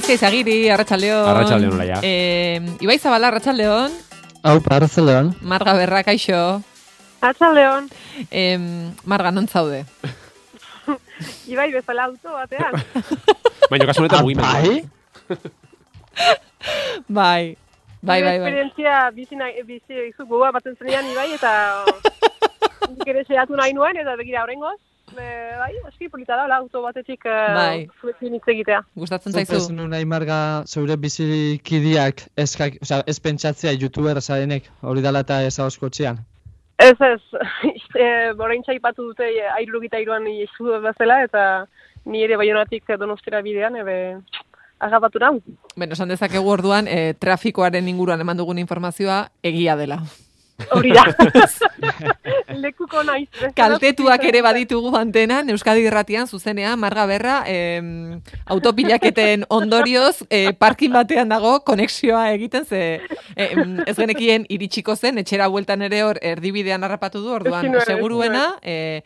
Gaizka izagiri. Arratsaldeon, hola, ja. Eh, Ibai Zabala, arratsaldeon. Hau, parrazalean. Marga Berra, kaixo. Arratxaldeon, Em, Marga, non zaude? ibai bezala auto batean. Baina kasu honetan mugimendu. Bai? Bai, bai, bai, bai. Esperientzia bizi, nahi- bizi izu gogoa batzen zenean ibai, eta nik ere seiatu nahi nuen, eta begira horrengoz. E, bai, aski polita da, auto batetik uh, Bai. zuekin hitz egitea. Gustatzen zaizu? nu nahi marga zeure bizikidiak eskak, oza, ez pentsatzea youtuber zarenek, hori dala eta ez txean. Ez ez, e, orain txaipatu dute airurugita iruan izu bezala, eta ni ere baionatik donostera bidean, ebe agapatu nau. Bueno, esan dezakegu orduan, eh, trafikoaren inguruan eman dugun informazioa egia dela. Hori da. Lekuko naiz. Kaltetuak ere baditugu antenan, Euskadi Irratian, zuzenean, Marga Berra, em, autopilaketen ondorioz, eh, parkin batean dago, konexioa egiten, ze em, ez genekien iritsiko zen, etxera bueltan ere hor erdibidean harrapatu du, orduan, seguruena, eh,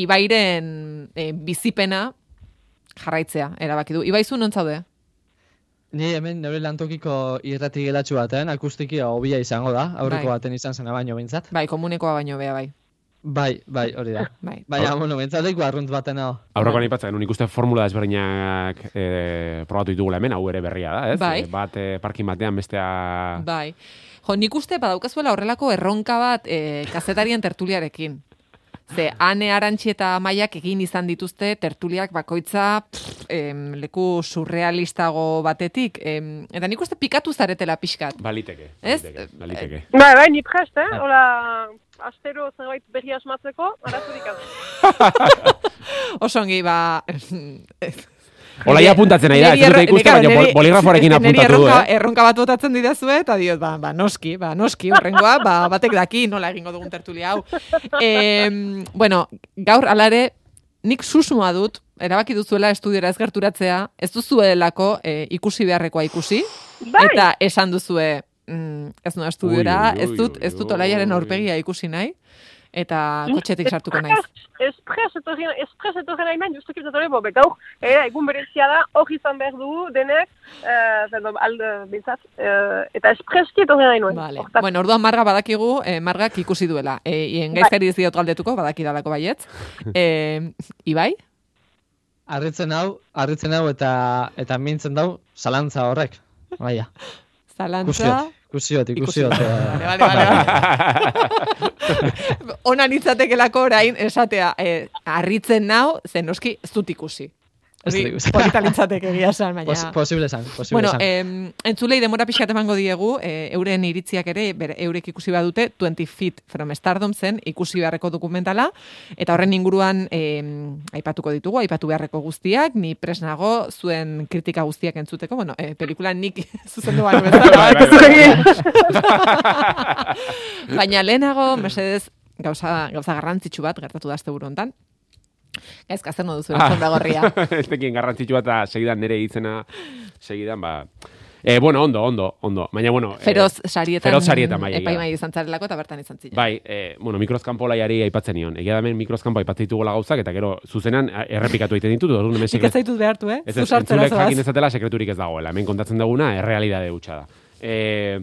Ibairen eh, bizipena jarraitzea, erabaki du. Ibaizu non zaude? Ni hemen nire lantokiko irrati gelatxu batean, akustiki hobia izango da, aurreko Bai. baten izan zena baino behintzat. Bai, komunekoa baino bea, bai. Bai, bai, hori da. Bai. Baina, bueno, behintzat leku arrunt baten hau. Aurrekoan aipatzen, nik uste formula desberdinak e, probatu ditugula hemen, hau ere berria da, ez? Bai. E, bat e, parkin batean bestea... Bai. Jo, nik uste badaukazuela horrelako erronka bat e, kazetarien tertuliarekin. Ze, ane arantxi eta maiak egin izan dituzte tertuliak bakoitza pff, em, leku surrealistago batetik. Em, eta nik uste pikatu zaretela pixkat. Baliteke, Ez? baliteke, baliteke. Bai, bai, ni prest, eh? Hola, astero zerbait berri asmatzeko, arazorik ez. Osongi, ba... Hola, ja apuntatzen nahi da, ez erro- ikusten, baina boligrafoarekin apuntatu du, erronka, eh? Erronka bat botatzen didazue, eta diot, ba, ba, noski, ba, noski, horrengoa, ba, batek daki nola egingo dugun tertulia hau. E, bueno, gaur alare, nik susmoa dut, erabaki duzuela estudiora ez gerturatzea, ez duzuelako e, ikusi beharrekoa ikusi, Bai, eta esan duzue, mm, ez noa estudiora, Ui, ui, ez dut, ez dut ui, olaiaren ui. aurpegia ikusi nahi, eta kotxetik sartuko naiz. Espres etorri, espres etorri nahi nahi, justuki etorri, bo, gaur, eh, egun berezia da, hori izan behar dugu, denek, eh, zendo, alde, bintzat, eh, eta espreski etorri nahi nuen. Vale. Hortaz. Bueno, orduan marga badakigu, eh, margak ikusi duela. Eh, ien gaizkari ez diot galdetuko, badakidalako baietz. Eh, Ibai? Arritzen hau, arritzen hau eta eta mintzen dau, zalantza horrek. Baina, Zalantza? Ikusiot, Ikusiot. ikusiot. Vale, vale, vale, vale. Ona nitzatekelako orain esatea, eh, harritzen nau, zen noski ez dut ikusi. Ez ikusi. Polita litzateke egia esan, baina... Pos, posible esan, posible Bueno, esan. em, entzulei demora pixkat emango diegu, e, euren iritziak ere, bere, eurek ikusi badute, 20 Feet from Stardom zen ikusi beharreko dokumentala, eta horren inguruan em, aipatuko ditugu, aipatu beharreko guztiak, ni presnago zuen kritika guztiak entzuteko, bueno, e, pelikula nik zuzendu baino bezala, Bai, bai, baina lehenago, mesedez, gauza, gauza garrantzitsu bat gertatu da azte buru hontan. Gaizka, zer no duzu, Ah. gorria. ez tekin garrantzitsua eta segidan nire hitzena, segidan, ba... E, bueno, ondo, ondo, ondo. Baina, bueno... eh, Feroz sarietan, Feroz sarietan, bai, egia da. epaimai izan zarelako eta bertan izan zila. Bai, e, bueno, mikrozkampo laiari aipatzen nion. Egia da hemen mikrozkampo aipatzen ditugola gauzak, eta gero zuzenan eh, errepikatu egiten ditut, orduan hemen sekret... zaitut behartu, eh? Ez ez, entzulek jakin ezatela sekreturik ez dagoela. Hemen kontatzen duguna, errealidade hutsa da. E,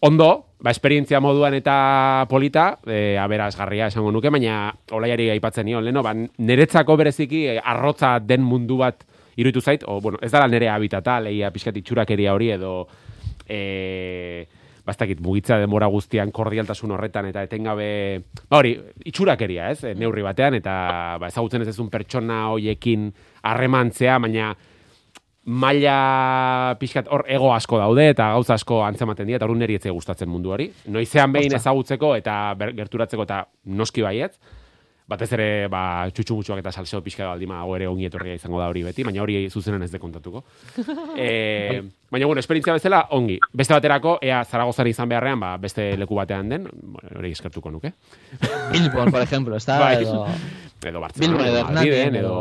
ondo, ba, esperientzia moduan eta polita, e, aberazgarria esango nuke, baina olaiari aipatzen nion, leno, ba, niretzako bereziki e, arrotza den mundu bat iruditu zait, o, bueno, ez dala nire habitata, lehia pixkat itxurakeria hori edo e, bastakit mugitza denbora guztian kordialtasun horretan eta etengabe ba hori itxurakeria, ez? E, Neurri batean eta ba ezagutzen ez ezun pertsona hoiekin harremantzea, baina maila pixkat hor ego asko daude eta gauza asko antzematen dira eta hori niri gustatzen mundu hori. Noizean behin ezagutzeko eta ber- gerturatzeko eta noski baietz. Batez ere, ba, txutxumutxuak eta salseo pixka baldima, hau ere ongi etorria izango da hori beti, baina hori zuzenan ez de kontatuko. e, baina, bueno, esperientzia bezala, ongi. Beste baterako, ea Zaragozan izan beharrean, ba, beste leku batean den, bueno, hori eskertuko nuke. Bilbon, por ejemplo, está, Bai. edo... Edo Bartzelona, Bilbon edo edo...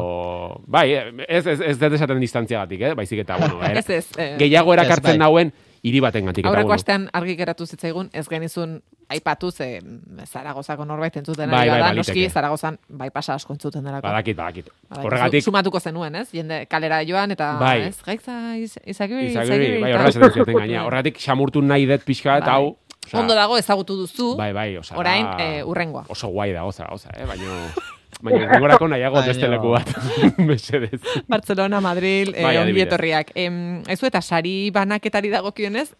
Bai, ez, ez, ez dut esaten distantziagatik, eh? baizik eta, bueno, er, Ez ez. eh, gehiago erakartzen Ez, bai. nauen hiri baten gantik. Aurreko astean argi geratu zitzaigun, ez genizun aipatu ze mm, Zaragozako norbait entzuten Bai, ari bai, bada, baliteke. noski Zaragozan bai pasa asko entzuten delako. Badakit, badakit. Horregatik, zu- Sumatuko zenuen, ez? Jende kalera joan eta, Bai. ez? Gaitza, iz, izagiri, izagiri, bai, eta- horrela esaten zioten gaina. Horregatik, xamurtu nahi dut pixka, eta Bai. hau... osea, Ondo dago ezagutu duzu, Bai, bai, oza. orain da- eh, urrengoa. Oso guai da, oza, oza, eh? Baina... Baina, gogorako nahiago Baina- beste leku bat. Mesedez. Barcelona, Madrid, eh, Bai, ongi etorriak. Em, ezu eta sari banaketari dagokionez,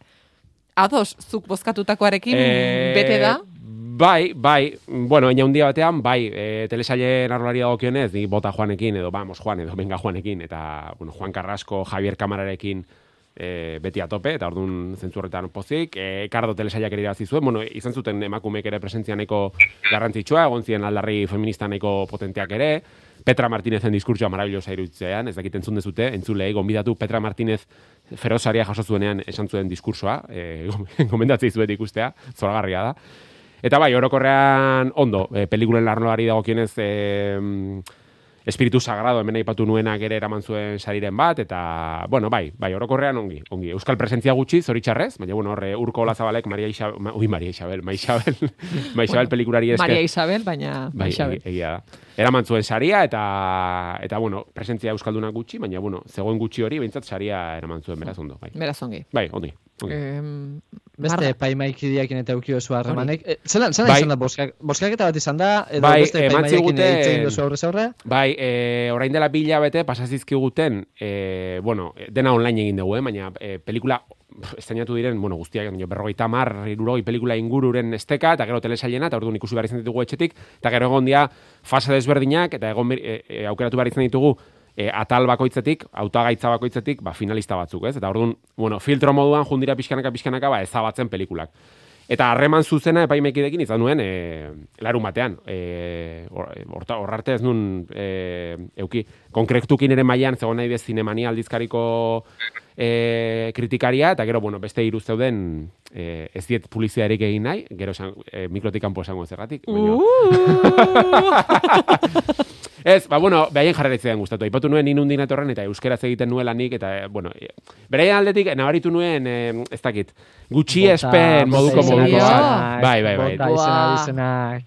ados, zuk bozkatutakoarekin Eh, bete da? Bai, bai, bueno, eina hundia batean, bai, e, telesailen arlari dagokionez, ni bota Juanekin, edo vamos Juan, edo venga Juanekin, eta, bueno, Juan Carrasco, Javier Kamararekin e, beti atope, eta orduan zentzurretan pozik, e, Kardo telesaiak ere zuen, bueno, izan zuten emakumeek ere presentzia nahiko garrantzitsua, egon ziren aldarri feminista nahiko potenteak ere, Petra Martinezen diskurtsoa marabilosa iruditzean, ez dakit entzun dezute, entzulei, gonbidatu Petra Martinez ferozaria jaso zuenean esan zuen diskursoa, e, gomendatzei zuet ikustea, zoragarria da. Eta bai, orokorrean ondo, e, pelikulen arloari dagokionez e, espiritu sagrado hemen aipatu nuenak ere eraman zuen sariren bat, eta, bueno, bai, bai, orokorrean ongi, ongi. Euskal presentzia gutxi, zoritxarrez, baina, bueno, horre, Urko Olazabalek, Maria Isabel, ma, ui, Maria Isabel, Ma Isabel, Ma Isabel pelikulari esker. Maria Isabel, baina Bai, Isabel. egi- egia da. Eraman zuen saria eta eta bueno, presentzia euskalduna gutxi, baina bueno, zegoen gutxi hori behintzat saria eraman zuen beraz ondo, bai. Beraz ongi. Bai, ondi. ondi. Em, Beste Marga. epaimaikideakin eta eukio zu harremanek. Eh, Zelan, zelan Bai. izan da boskak, boskaketa bat izan da, edo Bai, beste hitz egin duzu aurrez aurre? Bai, e, orain dela bila bete pasazizkiguten, e, bueno, dena online egin dugu, eh? baina e, pelikula pff, estrenatu diren, bueno, guztiak, baina berrogeita mar, irurogei pelikula ingururen esteka, eta gero telesailena, eta orduan ikusi behar izan ditugu etxetik, eta gero egon dia fase desberdinak, eta egon e, e, aukeratu behar izan ditugu e, atal bakoitzetik, hautagaitza bakoitzetik, ba, finalista batzuk, ez? Eta orduan, bueno, filtro moduan jundira pixkanaka pixkanaka, ba, ezabatzen pelikulak. Eta harreman zuzena epaimekidekin izan nuen e, larun batean. E, hor- horta- Horrarte ez nun e, euki. Konkrektukin ere mailan zegoen nahi bez zinemania aldizkariko e, kritikaria, eta gero, bueno, beste hiru zeuden e, ez diet publizidarik egin nahi, gero esan, e, mikrotik kanpo esango zergatik. baina- Ez, ba, bueno, behaien jarraitzen gustatu. Aipatu nuen inundin etorren eta euskeraz egiten nuela nik, eta, eh, bueno, e, aldetik, nabaritu nuen, eh, ez dakit, gutxi espen moduko bota moduko. Bai, bai, bai. Bota.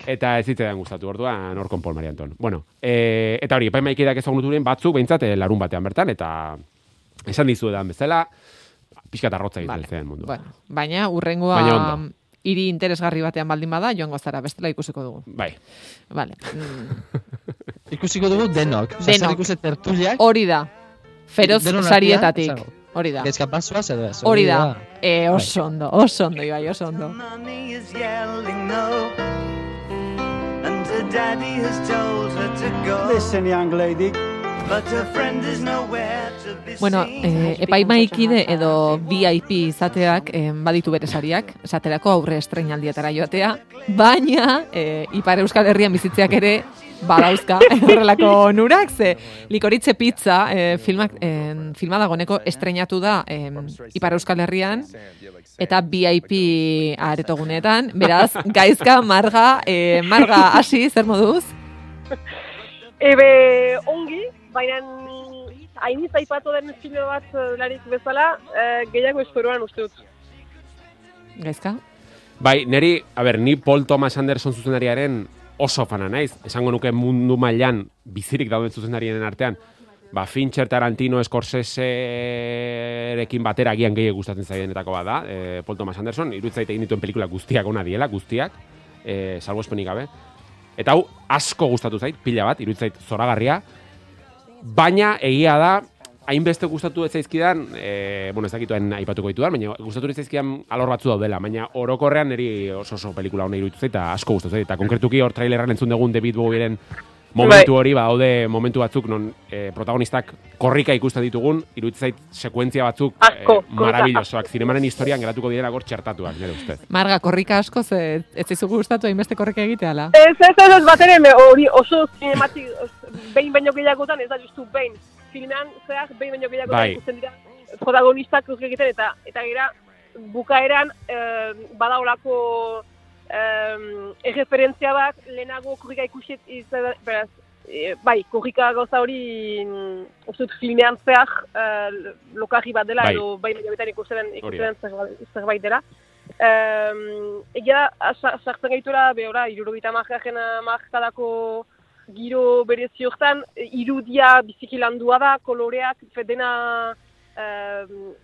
Eta ez zitzaidan gustatu, orduan hor konpon Maria Anton. Bueno, e, eta hori, epaimaikideak ezagunutu diren batzuk behintzat eh, larun batean bertan, eta esan dizuetan bezala, pixka tarrotza egiten Vale. zen mundu. Bueno, baina urrengoa Baina hiri interesgarri batean baldin bada, joango zara, bestela ikusiko dugu. Bai, Vale. Mm, Ikusiko dugu denok. Zer Denok. ikusi tertuliak, Hori da. Feroz sarietatik. Hori da. Gaizka pasoaz edo ez. Hori da. E, oso ondo, oso ondo, Ibai, oso ondo. Listen, young lady. Bueno, eh, epaimaikide edo VIP izateak eh, baditu bere sariak, esaterako aurre estreinaldietara joatea, baina eh, Ipar Euskal Herrian bizitzeak ere badauzka horrelako onurak, ze likoritze pizza eh, filmak, eh, filma dagoneko estreinatu da eh, Ipar Euskal Herrian, eta VIP aretogunetan, beraz, gaizka, marga, eh, marga hasi, zer moduz? Ebe ongi, baina hainiz aipatu den filme bat eh, larik bezala, eh, gehiago esperoan uste dut. Gaizka? Bai, neri, a ber, ni Paul Thomas Anderson zuzendariaren oso fana naiz. Esango nuke mundu mailan bizirik dauden zuzendariaren artean. Ba, Fincher, Tarantino, Scorseserekin batera agian gehiago gustatzen zaidenetako bat da. E, Paul Thomas Anderson, iruditzait egin dituen pelikula guztiak ona diela, guztiak, e, salbuespenik gabe. Eta hau asko gustatu zait, pila bat, iruditzait zoragarria. Baina egia da, hainbeste gustatu ez zaizkidan, e, bueno, ez dakituen aipatuko ditudan, baina gustatu ez zaizkidan alor batzu daudela, baina orokorrean niri oso oso pelikula hona iruditu zait, eta asko gustatu zait, eta konkretuki hor trailerran entzun dugun David Bowieren momentu hori, ba, daude momentu batzuk non e, protagonistak korrika ikusten ditugun, iruditu zait sekuentzia batzuk Asko, e, marabillosoak, zinemaren historian geratuko direla gor txertatuak, nire ustez. Marga, korrika asko, ze ez zizu gustatu hainbeste korrika egiteala. Ez, ez, ez, ez bat ere, hori oso zinematik, behin baino gehiagotan, ez da justu behin. Filmean, zehar, behin baino gehiagotan Bai. ikusten dira protagonistak egiten, eta eta gira, bukaeran, eh, badaolako eh, erreferentzia bat, lehenago kurrika ikusi izan, beraz, e, bai, korrika gauza hori, mm, uste dut filmean zehar, uh, lokarri bat dela, Bai. edo bai mediabetan ikusten ikusten zerbait, dela. Um, egia sartzen gaituela, behora, irurogeita markajen markadako giro berezi hortan, e, irudia biziki landua da, koloreak, fedena, um,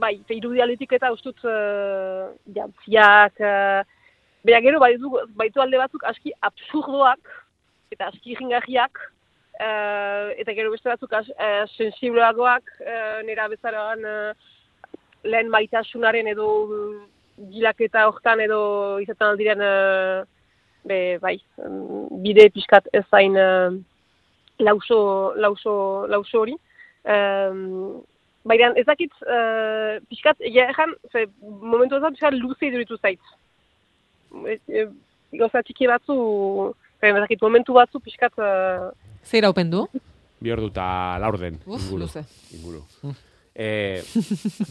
bai, irudia aldetik eta ustut uh, jantziak, uh, Beha gero, baitu, baitu alde batzuk aski absurdoak eta aski jingarriak, eh, eta gero beste batzuk as, eh, sensibleagoak eh, nera bezalagan eh, lehen maitasunaren edo mm, gilaketa hortan edo izaten aldiren eh, be, bai, mm, bide pixkat ez zain eh, lauso, lauso, lauso hori. Um, Baina ez dakit, uh, pixkat, egia ze, momentu ez da pixkat luze iduritu zait. E, e, Gauza txiki batzu, ez dakit, momentu batzu pixkat, uh, Zer iraupen du? Bi ordu eta laurden. Uf, inguru. luze. inguru. Eh,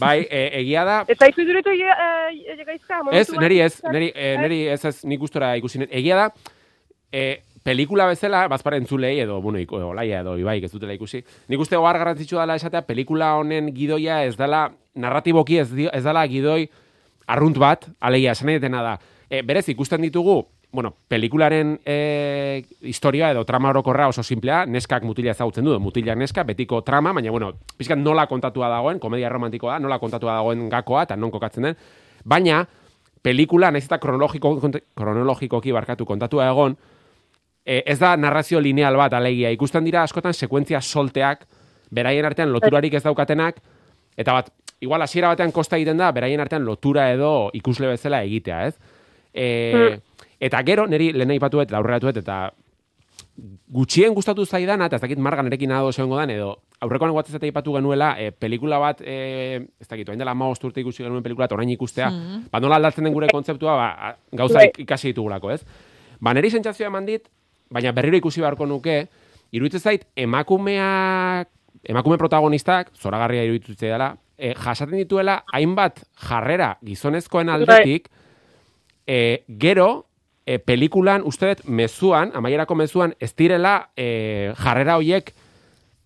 bai, e, egia da, eta izu iduritu egia, e, e, gaizka, Ez, neri ez, neri, eh, neri ez ez nik gustora ikusi net. Egia da, eh, pelikula bezala, bazpare entzulei, edo, bueno, iko, olaia edo ibaik ez dutela ikusi. Nik uste ohar garrantzitsua dela esatea, pelikula honen gidoia ez dela, narratiboki ez, ez dela gidoi arrunt bat, alegia, esan da. E, berez, ikusten ditugu, bueno, pelikularen e, historia edo trama orokorra oso simplea, neskak mutila ezagutzen du, mutilak neska, betiko trama, baina, bueno, pizkat nola kontatua dagoen, komedia romantikoa da, nola kontatua dagoen gakoa, eta non kokatzen den, baina, pelikula, nahiz eta kronologiko, kronologikoki barkatu kontatua egon, e, ez da narrazio lineal bat alegia. Ikusten dira askotan sekuentzia solteak, beraien artean loturarik ez daukatenak, eta bat, igual hasiera batean kosta egiten da, beraien artean lotura edo ikusle bezala egitea, ez? E, Eta gero, niri lehen aipatuet, eta aurreratuet, eta gutxien gustatu zaidana, eta ez dakit margan erekin ados egongo dan, edo aurrekoan guatzez eta aipatu genuela, e, pelikula bat, e, ez dakit, orain dela maost urte ikusi genuen pelikula, eta orain ikustea, ba nola aldatzen den gure kontzeptua, ba, gauza Bai. ik- ikasi ditugulako, ez? Ba, niri sentsazioa eman dit, baina berriro ikusi beharko nuke, iruditzen zait, emakumeak, emakume protagonistak, zoragarria iruditzen dela, e, jasaten dituela hainbat jarrera gizonezkoen aldetik, e, gero, e, pelikulan, uste dut, mezuan, amaierako mezuan, ez direla e, jarrera hoiek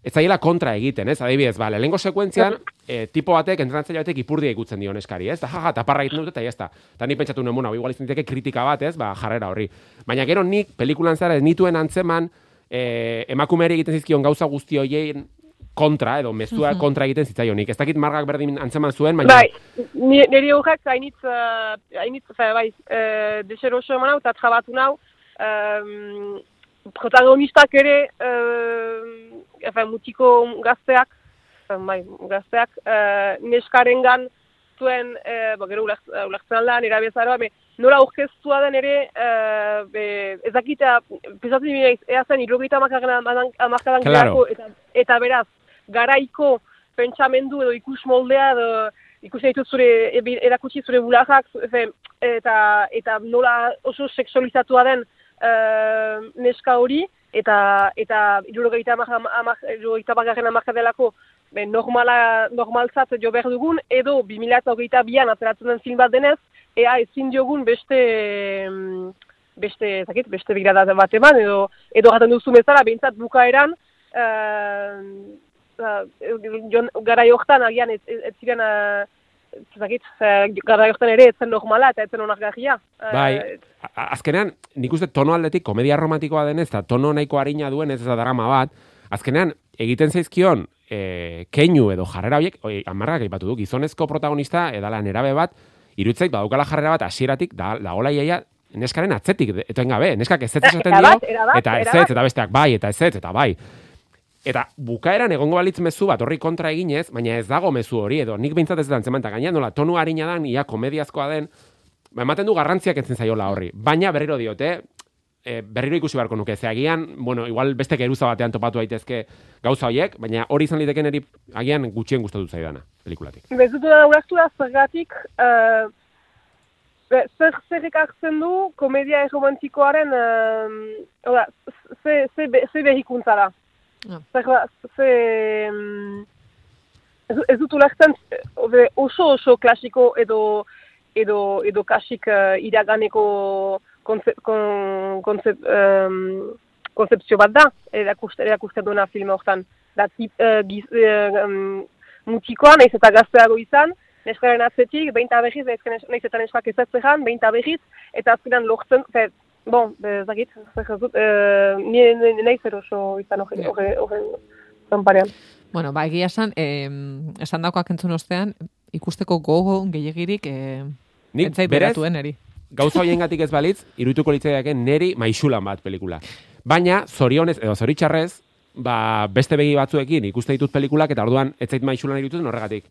ez zaiela kontra egiten, ez? Adibidez, ba, lehengo sekuentzian, e, tipo batek, entrenatzaile batek ipurdia ikutzen dio neskari, ez? Da, jaja, taparra egiten dute, eta está. Eta ni pentsatu bueno, igual izan daiteke kritika bat, ez? Ba, jarrera horri. Baina gero nik, pelikulan zara, ez nituen antzeman, e, emakumeari egiten zizkion gauza guzti hoien kontra, edo mezua kontra egiten zitzaionik. Ez dakit margak berdin antzeman zuen, baina... Bai, ni- niri horrek hainitz, uh, bai, uh, deseroso eman hau eta trabatu nau, um, protagonistak ere, uh, efe, mutiko gazteak, bai, gazteak, uh, neskarengan zuen, uh, ba, gero ulert- ulertzen alda, nera bezaroa, be, nola aurkeztua den ere, uh, be, ez dakita, pesatzen nire, ea zen, irrogeita amarkadan amarkadan Claro. eta, eta beraz, garaiko pentsamendu edo ikus moldea edo ikusi ditut zure erakutsi zure bularrak efe, eta eta nola oso sexualizatua den eh, neska hori eta eta 70 hamargarren hamarkadelako be, normala normaltzat jo behar dugun edo 2022an ateratzen den film bat denez ea ezin diogun beste mm, beste ez dakit, beste begirada bat eman edo edo jaten duzu bezala behintzat bukaeran uh, gara jortan agian ez, ez, ez ziren uh, ez gara jortan ere ez zen normala eta ez zen onargarria. Uh, Bai, a- a- azkenean, nik uste tono aldetik, komedia romantikoa denez, eta tono nahiko harina duen ez da drama bat, azkenean, egiten zaizkion, e, keinu edo jarrera horiek, oi, amarrak aipatu du, gizonezko protagonista, edala nerabe bat, irutzait, badaukala jarrera bat, hasieratik, da, da hola iaia, neskaren atzetik, de- etoen gabe, neskak ez ez esaten dio, eta ez erabat. eta besteak bai, eta ez eta bai. Eta bukaeran egongo balitz mezu bat horri kontra eginez, baina ez dago mezu hori, edo nik behintzat ez da antzeman, eta gaina nola tonu harina dan, ia komediazkoa den, ba, ematen du garrantziak entzen zaiola horri. Baina berriro diote, e, berriro ikusi beharko nuke, ze agian, bueno, igual beste geruza batean topatu daitezke gauza horiek, baina hori izan liteken eri agian gutxien gustatu zaidana, pelikulatik. Ez dut da ulertu da zergatik uh, zer, ekartzen du komedia erromantikoaren uh, oda, ze, ze, be- ze behikuntza da. Zer, ze, mm, ez, ez dut ulertzen eh, oso oso klasiko edo edo, edo kasik uh, iraganeko kontzep, kon, kontzep, um, bat da, erakusten, erakusten duena filme hortan. Da, tip, uh, giz, uh, um, mutikoa, nahiz eta gazteago izan, neskaren atzetik, behinta berriz, nahiz eta neskak ezatzean, behinta berriz, eta azkenan lortzen, fe, bon, bezakit, zer jazut, uh, nire nahiz eroso izan horre, horre, horre, zanparean. Bueno, ba, egia esan, eh, esan dakoak entzun ostean, ikusteko gogo gehiagirik eh, Nik entzait berez, beratuen eri. gauza hoiengatik ez balitz, irutuko litzaiake neri maixulan bat pelikula. Baina, zorionez, edo zoritxarrez, ba, beste begi batzuekin ikuste ditut pelikulak, eta orduan ez zait maixulan irutzen horregatik.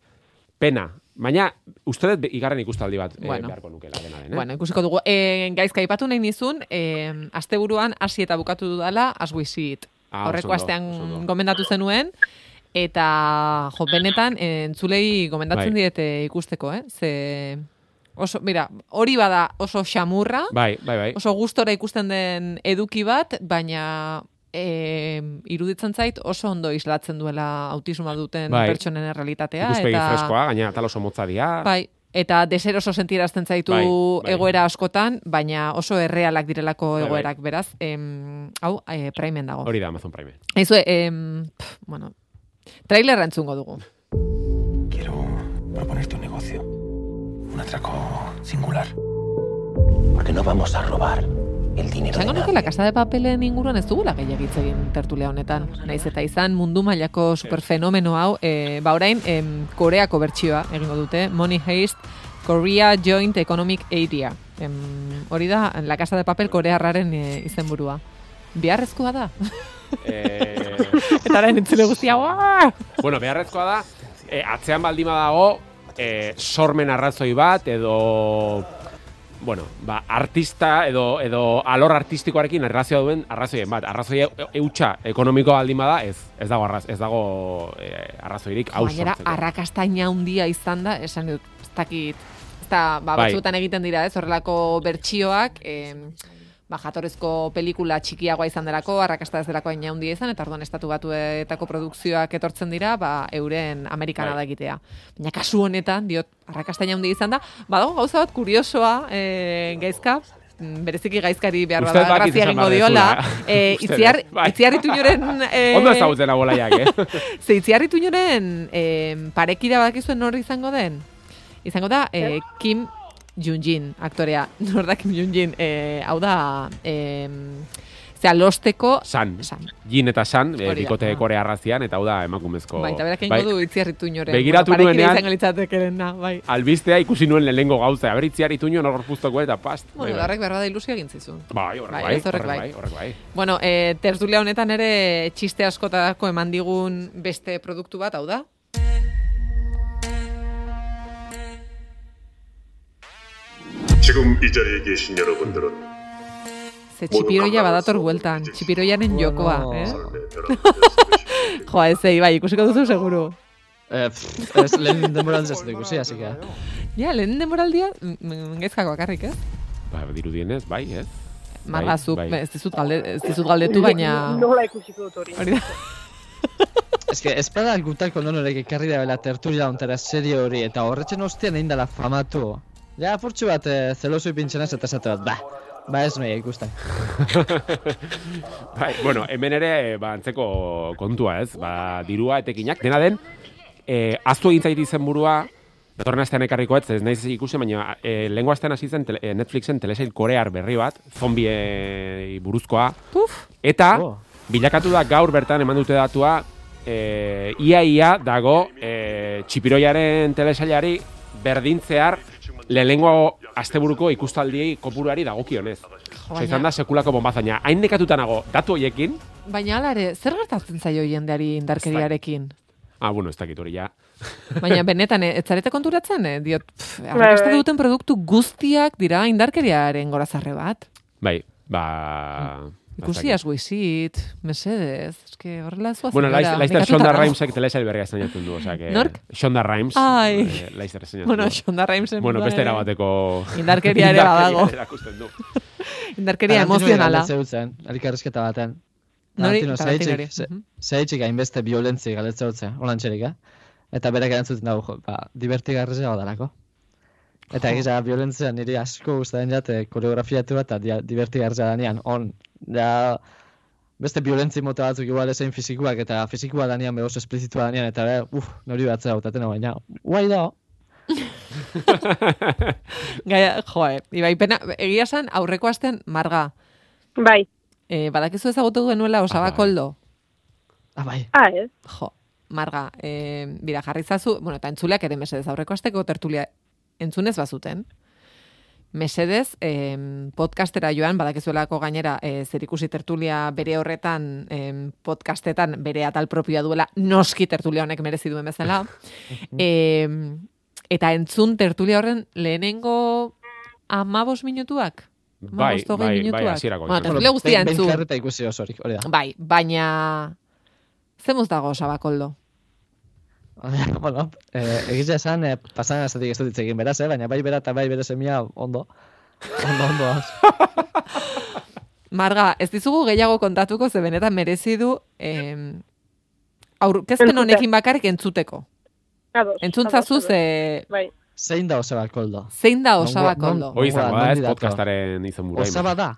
Pena. Baina, uste dut igarren ikustaldi bat Bueno. bueno. beharko nukela dena den, eh? Bueno, ikusiko dugu. E, gaizka, ipatu nahi nizun, e, asteburuan hasi eta bukatu dudala, as we see it. Ah, Horreko astean gomendatu zenuen, eta jo, benetan, eh, entzulei gomendatzen Bai. diete ikusteko, eh? Ze, oso, mira, hori bada oso xamurra, Bai, bai, bai. oso gustora ikusten den eduki bat, baina e, iruditzen zait oso ondo islatzen duela autismoa duten Bai. pertsonen realitatea. Ikuspegi eta, freskoa, gaina tal oso motza dira. Bai, eta deseroso sentirazten zaitu Bai, bai. egoera askotan, baina oso errealak direlako Bai, bai. egoerak, beraz, em, hau, e, primen dago. Hori da Amazon Prime. Eizu, em, pf, bueno, trailerra entzungo dugu. Quiero proponerte un negocio. Un atraco singular. Porque no vamos a robar el dinero Esango nuke la. Casa de Papelen inguruan ez dugula gehiagitz egin tertulia honetan. Naiz eta izan mundu mailako superfenomeno hau, e, ba orain em, Koreako bertsioa egingo dute, Money Heist Korea Joint Economic Area. Em, hori da, La Casa de Papel korearraren e, izenburua. Biharrezkoa da. Eh, eta orain entzule guztia, bueno, beharrezkoa da, eh, atzean baldima dago, eh, sormen arrazoi bat, edo, bueno, ba, artista, edo, edo alor artistikoarekin erlazioa duen arrazoien bat. Arrazoi e- eutxa ekonomiko baldin bada, ez, ez dago, arraz, ez dago eh, arrazoirik hau sortzeko. arrakastaina handia izan da, esan dut, ez dakit, ez da, ba, Bai. batzuetan egiten dira, ez, horrelako bertsioak, em, ba, jatorezko pelikula txikiagoa izan delako, arrakasta ez delako hain handia izan, eta orduan estatu batuetako produkzioak etortzen dira, ba, euren Amerikana Bai. da egitea. Baina kasu honetan, diot, arrakasta handia izan da, badago gauza bat kuriosoa, e, gaizka, mm, bereziki gaizkari behar bada grazia egingo diola, e, Uste itziar, bai. itziar ituñoren... E, Ondo ezagutzen abolaiak, eh? Ze itziarri tuñoren eh, parekida badakizuen nor izango den? Izango da eh, Kim Jun-jin, aktorea. Nor da Kim Jun-jin? Eh, hau da, eh, zera, losteko... San. San. Jin eta San, da. bikote Ah. korea arrazian, eta hau da emakumezko... Bai, eta berak egingo du itziarri tuñoren. Begiratu bueno, nuenean- izango litzatekerena, bai. Albistea ikusi nuen lehenengo gauza, aberitziar ituño nor puztoko eta past. Bueno, horrek behar da ilusio egin. Bai, horrek Bai, bai, horrek bai. bai, horrek bai. Bueno, eh, tertulia honetan ere txiste askotako eman digun beste produktu bat, hau da? 지금 이 자리에 계신 여러분들은 Ze txipiroia badator bueltan, txipiroiaren jokoa, Bueno. eh? 삶의 벼랑 versibesi. Jo, ez ei, bai, ikusiko duzu seguru. Eh, pff, ez lehen denboran ez dut ikusi, así que... Ja, lehen demoraldia, mm, gaizkako bakarrik, ez? Ba, dirudienez, bai, ez? Marrazuk, bai. ez dizut, galde, ez dizut galdetu, baina... Nola ikusiko dut hori. Hori da. Ez que, ez bada gutako nonorek ekarri da bela tertulia ontara serio hori, eta horretzen ostian egin dela famatu. Ja, furtxu bat, eh, zeloso ipintzen ez eta esate bat, ba, ba ez noia ikusten. Bai, bueno, hemen ere, ba, antzeko kontua, ez? Ba, dirua, etekinak, dena den, eh, aztu egin zait izen burua, datorren astean ekarriko ez, ez naiz ikusi, baina eh, lehengo astean hasi zen tele, eh, Netflixen telesail korear berri bat, zombiei buruzkoa, Puf, eta Oh. bilakatu da gaur bertan eman dute datua, eh, ia ia dago eh, txipiroiaren telesailari berdintzear lehenengo asteburuko ikustaldiei kopuruari dagokionez. jo, izan da sekulako bombazaina. Hain nekatuta nago, datu hoiekin, baina ala ere, zer gertatzen zaio jendeari indarkeriarekin? ah, bueno, ez dakit hori ja. Baina benetan, eh, ez zarete konturatzen, eh? diot, pff, Bai, arrakasta bai. duten produktu guztiak dira indarkeriaren gorazarre bat. Bai, ba... Ikusi ba, as guizit, mesedez, eske horrela ez Bueno, Laizter Shonda Rhimesek telesail berria esainatzen du, osea que... Nork? Shonda Rhimes. Ai. eh, Laizter esainatzen Bueno. Shonda Rhimesen Bueno, burua beste ere. erabateko... Indarkeria ere badago. Indarkeria emozionala. Zeutzen, elkarrizketa baten. Nori? Tarantino Tarantinori. zaitxik, Mhm. hainbeste violentzi galetza utzen, holan txerik, eh? Eta berak erantzuten dago, ba, divertigarrizea badalako. Eta Jo. egiza, violentzia niri asko gustatzen jate koreografiatu bat, eta divertigarrizea danean, on, ja, beste violentzi mota batzuk igual ezein fizikoak eta fizikoa danean behoz esplizitua danean eta be, uf, nori batzea hautaten baina, guai da, Gaia, joe, ibai, pena, egia san, aurreko astean marga. Bai. E, badakizu ezagutu duenuela osaba Ah, bai. koldo. ah, bai, Ah, ez? Jo, marga, e, bira, jarri zazu, bueno, eta entzuleak ere mesedez, aurreko asteko tertulia entzunez bazuten. Mesedez, em, podcastera joan, badakizuelako gainera, e, zer ikusi tertulia bere horretan, em, podcastetan bere atal propioa duela, noski tertulia honek merezi duen bezala. em, eta entzun tertulia horren lehenengo amabos minutuak? Bai, bai, bai, minutuak? hasierako Bueno, entzun. tertulia guztia entzun. jarrita ikusi osorik, hori da. Bai, baina... Zemuz dago sabakoldo? Bueno, eh, egitea esan, eh, pasan azatik ez dut hitz egin beraz, eh, baina bai bera eta bai bere semia ondo. Ondo, ondo. Marga, ez dizugu gehiago kontatuko, ze benetan merezi du em, aurkezpen honekin bakarrik entzuteko. Ados. Entzuntzazuz, ados, ados. e, Bai. Zein da osaba koldo? zein da osabakoldo? Hoi izango da, ez podcastaren izan bura. Osaba da?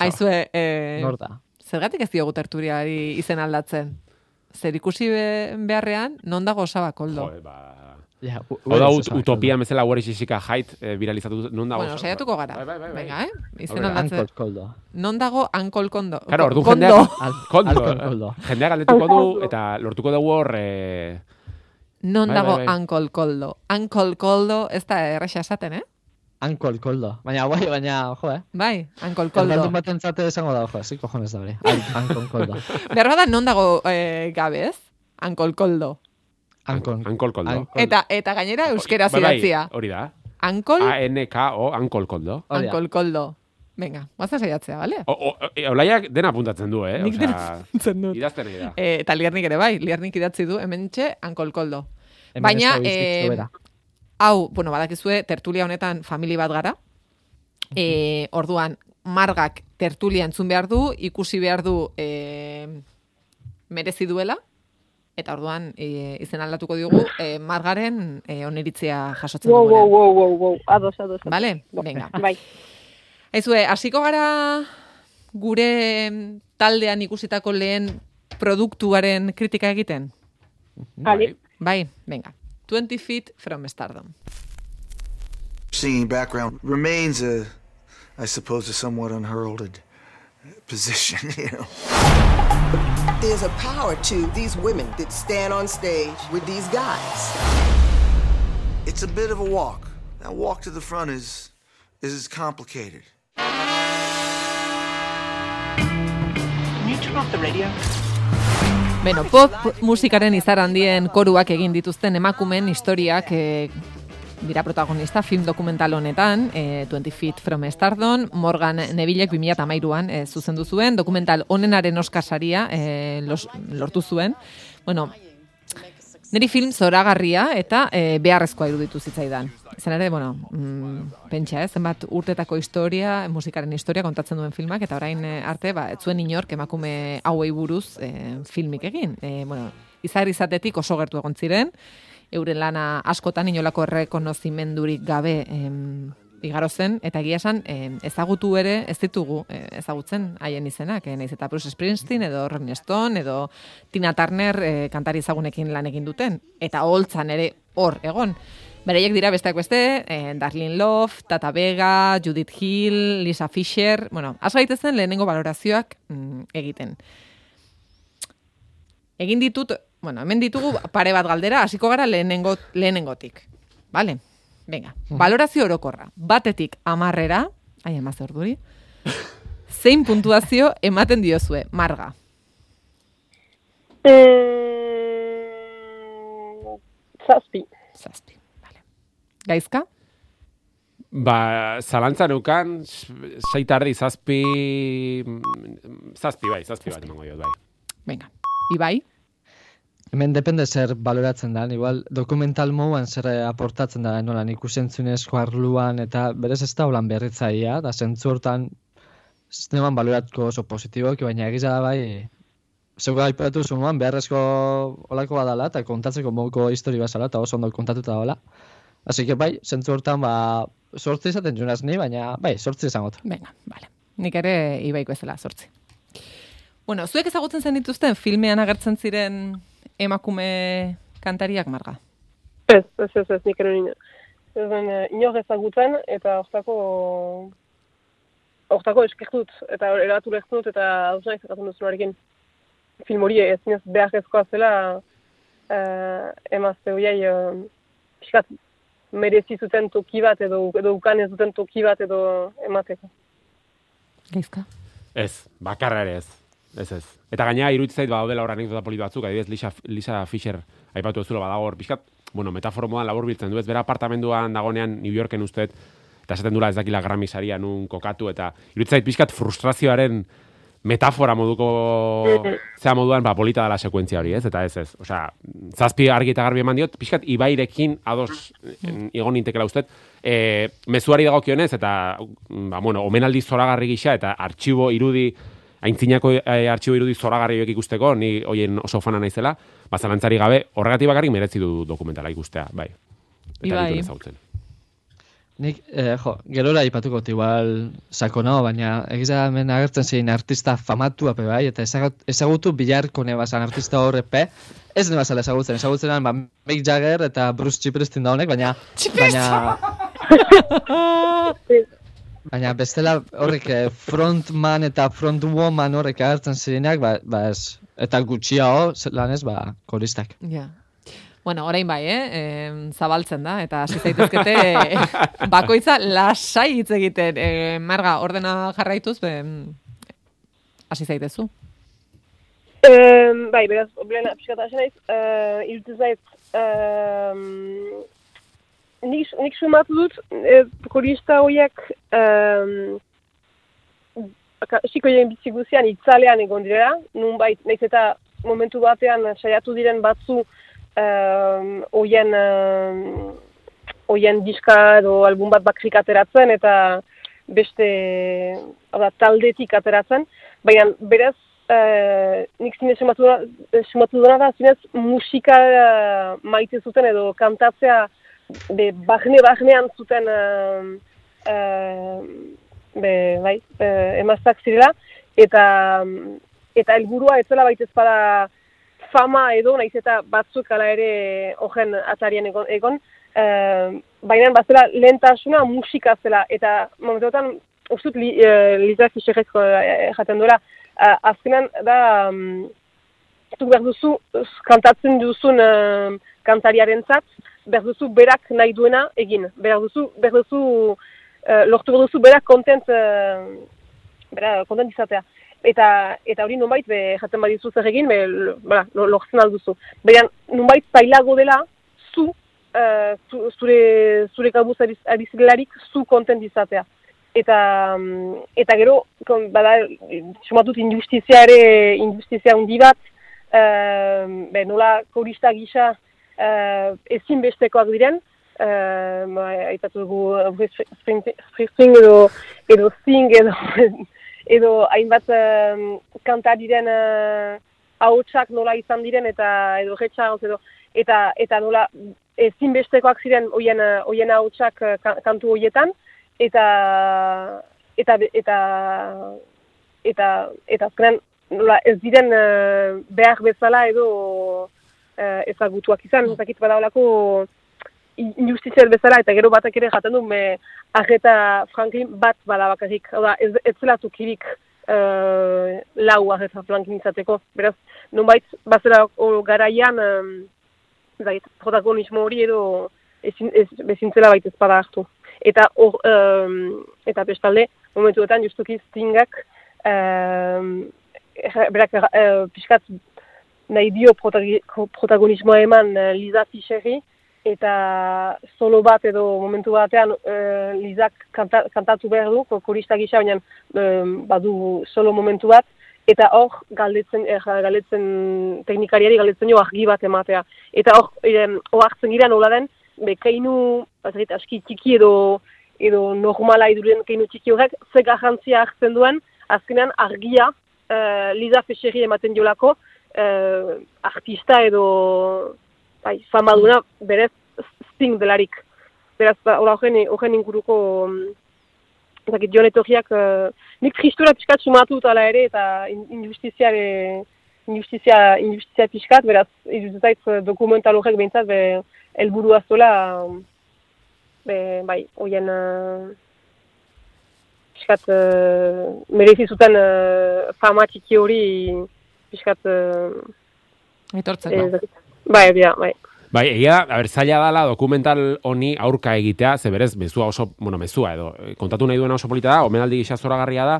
Aizue, e, Nor da? zergatik ez diogu tertuliari izen aldatzen? Zer ikusi be- beharrean, non dago osabakoldo? Jo, ba... Ja, Hau da, ut, osaba utopia bezala guari xixika jait eh, viralizatu, non dago? bueno, saiatuko gara. Bai, bai, bai, bai. Venga, eh? Izen aldatzen. Ankol koldo. Non dago ankol kondo? Claro, orduan kondo. jendeak, Al- kondo, alkol eh, koldo. jendeak galdetuko du, eta lortuko dugu hor, eh, Non Bai, dago bai, bai. ankol koldo? Ankol koldo ez da erresa esaten, eh? Ankol koldo. Baina, bai, baina, jo, eh. Bai, ankol koldo. Koldo. baten zate esango da, jo, zi cojones da hori. An- Ankol koldo. Behar bada non dago eh, gabe, ez? Ankol koldo. Ankol. Eta, eta gainera euskera Bai, bai, zidatzia. Hori da. Ankol, A-N-K-O, ankol koldo. Hori da. ankol koldo. Venga, guaza saiatzea, bale? O, o, e, Olaiak dena apuntatzen du, eh? Nik dena apuntzen dut. idazten nahi da. E, eta liarnik ere bai, liarnik idatzi du, hemen txe, ankol koldo. Hemen Baina, da eh. Hau, bueno, badakizue, tertulia honetan famili bat gara. E, orduan, margak tertulia entzun behar du, ikusi behar du e, merezi duela, eta orduan e, izen aldatuko diogu e, margaren e, oniritzia jasotzen Wow, wow, dugunean. wow, wow, wow. Ados, ados. Vale? Venga. Bai. Aizue, hasiko gara gure taldean ikusitako lehen produktuaren kritika egiten? Ali. Bai, venga. 20 feet from stardom. singing background remains a, I suppose, a somewhat unheralded position, you know. There's a power to these women that stand on stage with these guys. It's a bit of a walk. That walk to the front is is complicated. Can you turn off the radio? Beno, pop musikaren izar handien koruak egin dituzten emakumeen historiak e, dira protagonista film dokumental honetan, e, 20 Feet from Stardom, Morgan Nevillek 2008an e, zuzendu zuen, dokumental honenaren Oscar saria e, los, lortu zuen. Bueno, Neri film zoragarria eta e, beharrezkoa iruditu zitzaidan. Izan ere, bueno, mm, pentsa, ez, zenbat urtetako historia, musikaren historia kontatzen duen filmak, eta orain e, arte, ba, ez zuen inork emakume hauei buruz e, filmik egin. E, bueno, izar izatetik oso gertu egon ziren, euren lana askotan inolako errekonozimendurik gabe em, igaro zen, eta egia esan em, ezagutu ere ez ditugu eh, ezagutzen haien izenak, eh, naiz eta Bruce Springsteen edo Rolling Stone edo Tina Turner eh, kantari ezagunekin lan egin duten, eta holtzan ere hor egon. Bereiek dira besteak beste, eh, Darlene Love, Tata Vega, Judith Hill, Lisa Fisher, bueno, has gaitezen lehenengo balorazioak mm, egiten. Egin ditut, bueno, hemen ditugu pare bat galdera, hasiko gara lehenengo, lehenengotik. Vale? Venga, valorazio orokorra. Batetik amarrera, ai, emaz orduri, zein puntuazio ematen diozue, marga. Mm, zazpi. Zazpi. Vale. Gaizka? Ba, zalantza neukan, seitardi zazpi... mm, Zazpi, bai, zazpi bat emango diot, bai. Venga. Ibai? Hemen depende zer baloratzen da, igual dokumental moduan zer aportatzen da nolan ikusentzunezko arluan eta berez ez da holan berritzaia, da zentzu hortan zineman baloratko oso positiboki, baina egiza da bai Zeuga aipatu zunuan beharrezko olako badala eta kontatzeko moduko histori bazala eta oso ondo kontatuta dagoela. Así que bai, zentzu hortan ba, sortzi izaten junaz ni, baina bai, sortzi izango dut. Venga, vale. Nik ere ibaiko ezela sortzi. Bueno, zuek ezagutzen zen dituzten filmean agertzen ziren emakume kantariak marga. Ez, ez, ez, ez, nik ere ino. Ez den, eh, inor ezagutzen, eta hortako... Hortako eskertut, eta eratu lehtut, eta hau nahi zekatzen duzunarekin. Film hori ez zinez behar ezkoa zela, uh, emazte horiei, uh, pixkat, merezi zuten toki bat, edo, edo ukan ez duten toki bat, edo emateko. Gaizka. Ez, bakarra ere ez. Ez ez. Eta gainera iruditzen zait badaudela hor anekdota polit batzuk, adibidez Lisa, Lisa Fisher aipatu ez badago hor pixkat, bueno, metaforo modan labur biltzen du, ez bera apartamenduan dagonean New Yorken ustez, eta esaten dula ez dakila Grammy saria nun kokatu, eta iruditzen zait pixkat frustrazioaren metafora moduko zea moduan ba, polita dela sekuentzia hori, ez? Eta ez ez. Osea, zazpi argi eta garbi eman diot, pixkat ibairekin ados en, igon nintekela ustet, e, mezuari dagokionez eta ba, bueno, omenaldi zoragarri gisa eta artxibo irudi aintzinako e, artxibo irudi zoragarri horiek ikusteko, ni hoien oso fana naizela, ba, zalantzari gabe, horregatik bakarrik merezi du dokumentala ikustea, bai. Eta Ibai. Nik, eh, jo, gerora ipatuko igual sakonago, baina egiza hemen agertzen zein artista famatua pe bai, eta ezagut- ezagutu bilarko nebazan artista horrepe, ez nebazala ezagutzen, ezagutzen ba, Mick Jagger eta Bruce Springsteen da honek, baina... baina, baina bestela horrek eh, frontman eta frontwoman horrek agertzen zirenak, ba, ba ez, eta gutxiago, lan ez, ba, koristak. Ja. Bueno, orain bai, eh? Em, zabaltzen da, eta hasi zaitezkete bakoitza lasai hitz egiten. E, marga, ordena jarraituz, be, hasi zaitezu. Um, bai, beraz, blena, pixkat hasi naiz, uh, iruditzen zait, um, nik, nik sumatu dut, e, korista horiek, um, Siko joen bizi guzian itzalean egon direla, nunbait, nahiz eta momentu batean saiatu diren batzu um, oien, um, oien diska edo album bat bakrik ateratzen eta beste da, taldetik ateratzen, baina beraz uh, nik zinez sumatu, sumatu duna da zinez musika uh, maite zuten edo kantatzea be, bahne-bahnean zuten uh, uh, be, bai, e, emaztak zirela, eta eta helburua ez zela baita ezpada fama edo, naiz eta batzuk ala ere ogen atarian egon, egon. E, baina bazela lehentasuna musika zela, eta momentuetan ustut li, e, Liza Fischerrezko jaten duela, e, azkenan da um, zuk behar duzu, kantatzen duzun uh, kantariaren zat, behar berak nahi duena egin, behar duzu, behar duzu uh, lortu duzu berak kontent, uh, bera, kontent izatea. Eta, eta hori nonbait, be, jaten badizu zer egin, be, bera, lo- lortzen alduzu. Baina nonbait zailago dela, zu, uh, zu zure, zure kabuz ari, ari zirelarik, zu kontent izatea. Eta, mm, eta gero, kon, bada, sumatut injustizia ere, injustizia handi bat, uh, be, nola korista gisa uh, ezinbestekoak diren, uh, ba, aipatu dugu uh, Bruce Spring- Springsteen edo, edo Sting edo, edo hainbat um, kantariren uh, ahotsak nola izan diren eta edo retxagoz edo eta eta nola ezinbestekoak ziren hoien uh, hoien ahotsak uh, ka- kantu hoietan eta eta eta eta eta azkenan nola ez diren uh, behar bezala edo uh, ezagutuak izan, ez dakit badaolako injustizial bezala, eta gero batak ere jaten du, me Arreta Franklin bat bada bakarrik, hau da, ez, ez zela tukirik uh, lau Arreta Franklin izateko, beraz, nonbait, bazela o, garaian, ez dakit, protagonismo hori edo ezin, ez, baita ezpada hartu. Eta hor, um, eta bestalde, momentuetan justuki Stingak, erra- berak uh, pixkat nahi dio protagonismoa eman uh, Liza Fischerri, eta solo bat edo momentu batean uh, Lizak kanta, kantatu behar du, ko- korista gisa, baina um, badu solo momentu bat, eta hor galdetzen, eh, galdetzen teknikariari galdetzen jo argi bat ematea. Eta hor, em, ohartzen gira nola den, be, keinu, bazakit, aski txiki edo edo normala iduren keinu txiki horrek, ze garrantzia hartzen duen, azkenean argia uh, Liza Fischerri ematen jolako, uh, artista edo bai, famaduna berez Sting delarik. Beraz, ba, horren, inguruko mm, Eta git joan etorriak, uh, nik tristura pixkat sumatu ala ere, eta in- injustiziare, injustizia, injustizia pixkat, beraz, iruditzen zait eh, dokumental horrek behintzat, be, helburua zola, um, be, bai, hoien, uh, pixkat, uh, merezi zuten uh, fama txiki hori, pixkat, uh, Aitortzeko. ez dakit. bai, bia, bai. Bai, egia, a ber, zaila dala dokumental honi aurka egitea, ze berez, mezua oso, bueno, mezua edo, eh, kontatu nahi duena oso polita da, omenaldi gisa zoragarria da,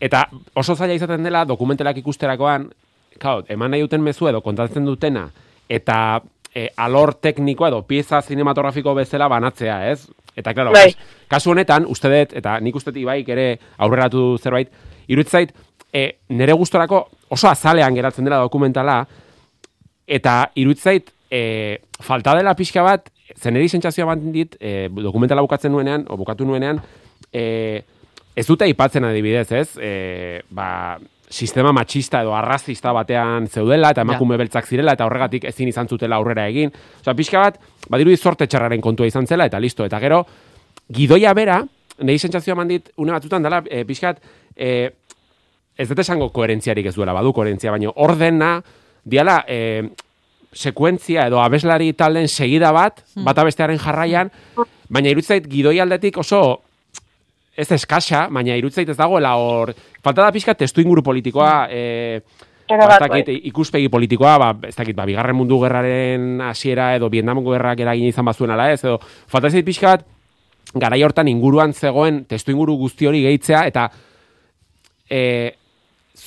eta oso zaila izaten dela dokumentalak ikusterakoan, kao, eman nahi duten mezua edo kontatzen dutena, eta e, alor teknikoa edo pieza cinematografiko bezala banatzea, ez? Eta, klaro, Bai. kas- kasu honetan, uste dut, eta nik uste dut ibaik ere aurreratu zerbait, iruditzait, e, nere gustorako oso azalean geratzen dela dokumentala, eta iruditzait e, falta dela pixka bat, zeneri sentsazioa bat dit, e, dokumentala bukatzen nuenean, o bukatu nuenean, e, ez dute aipatzen adibidez, ez? E, ba, sistema matxista edo arrazista batean zeudela, eta emakume beltzak zirela, eta horregatik ezin izan zutela aurrera egin. Osea, pixka bat, badirudi zorte txarraren kontua izan zela, eta listo. Eta gero, gidoia bera, nahi sentsazioa mandit, une batzutan dela, e, pixkat, e, ez dut esango koherentziarik ez duela, badu koherentzia, baina ordena, diala, e, sekuentzia edo abeslari taldeen segida bat, bata bestearen jarraian, baina irutzait gidoi aldetik oso ez eskasa, baina irutzait ez dagoela hor, falta da pixka testu inguru politikoa, e, ba, ez bat, dakit, ikuspegi politikoa, ba, ez dakit, ba, bigarren mundu gerraren hasiera edo Vietnamko gerrak eragin izan bazuen ala ez, edo falta zait pixka bat, garai hortan inguruan zegoen testu inguru guzti hori gehitzea, eta e,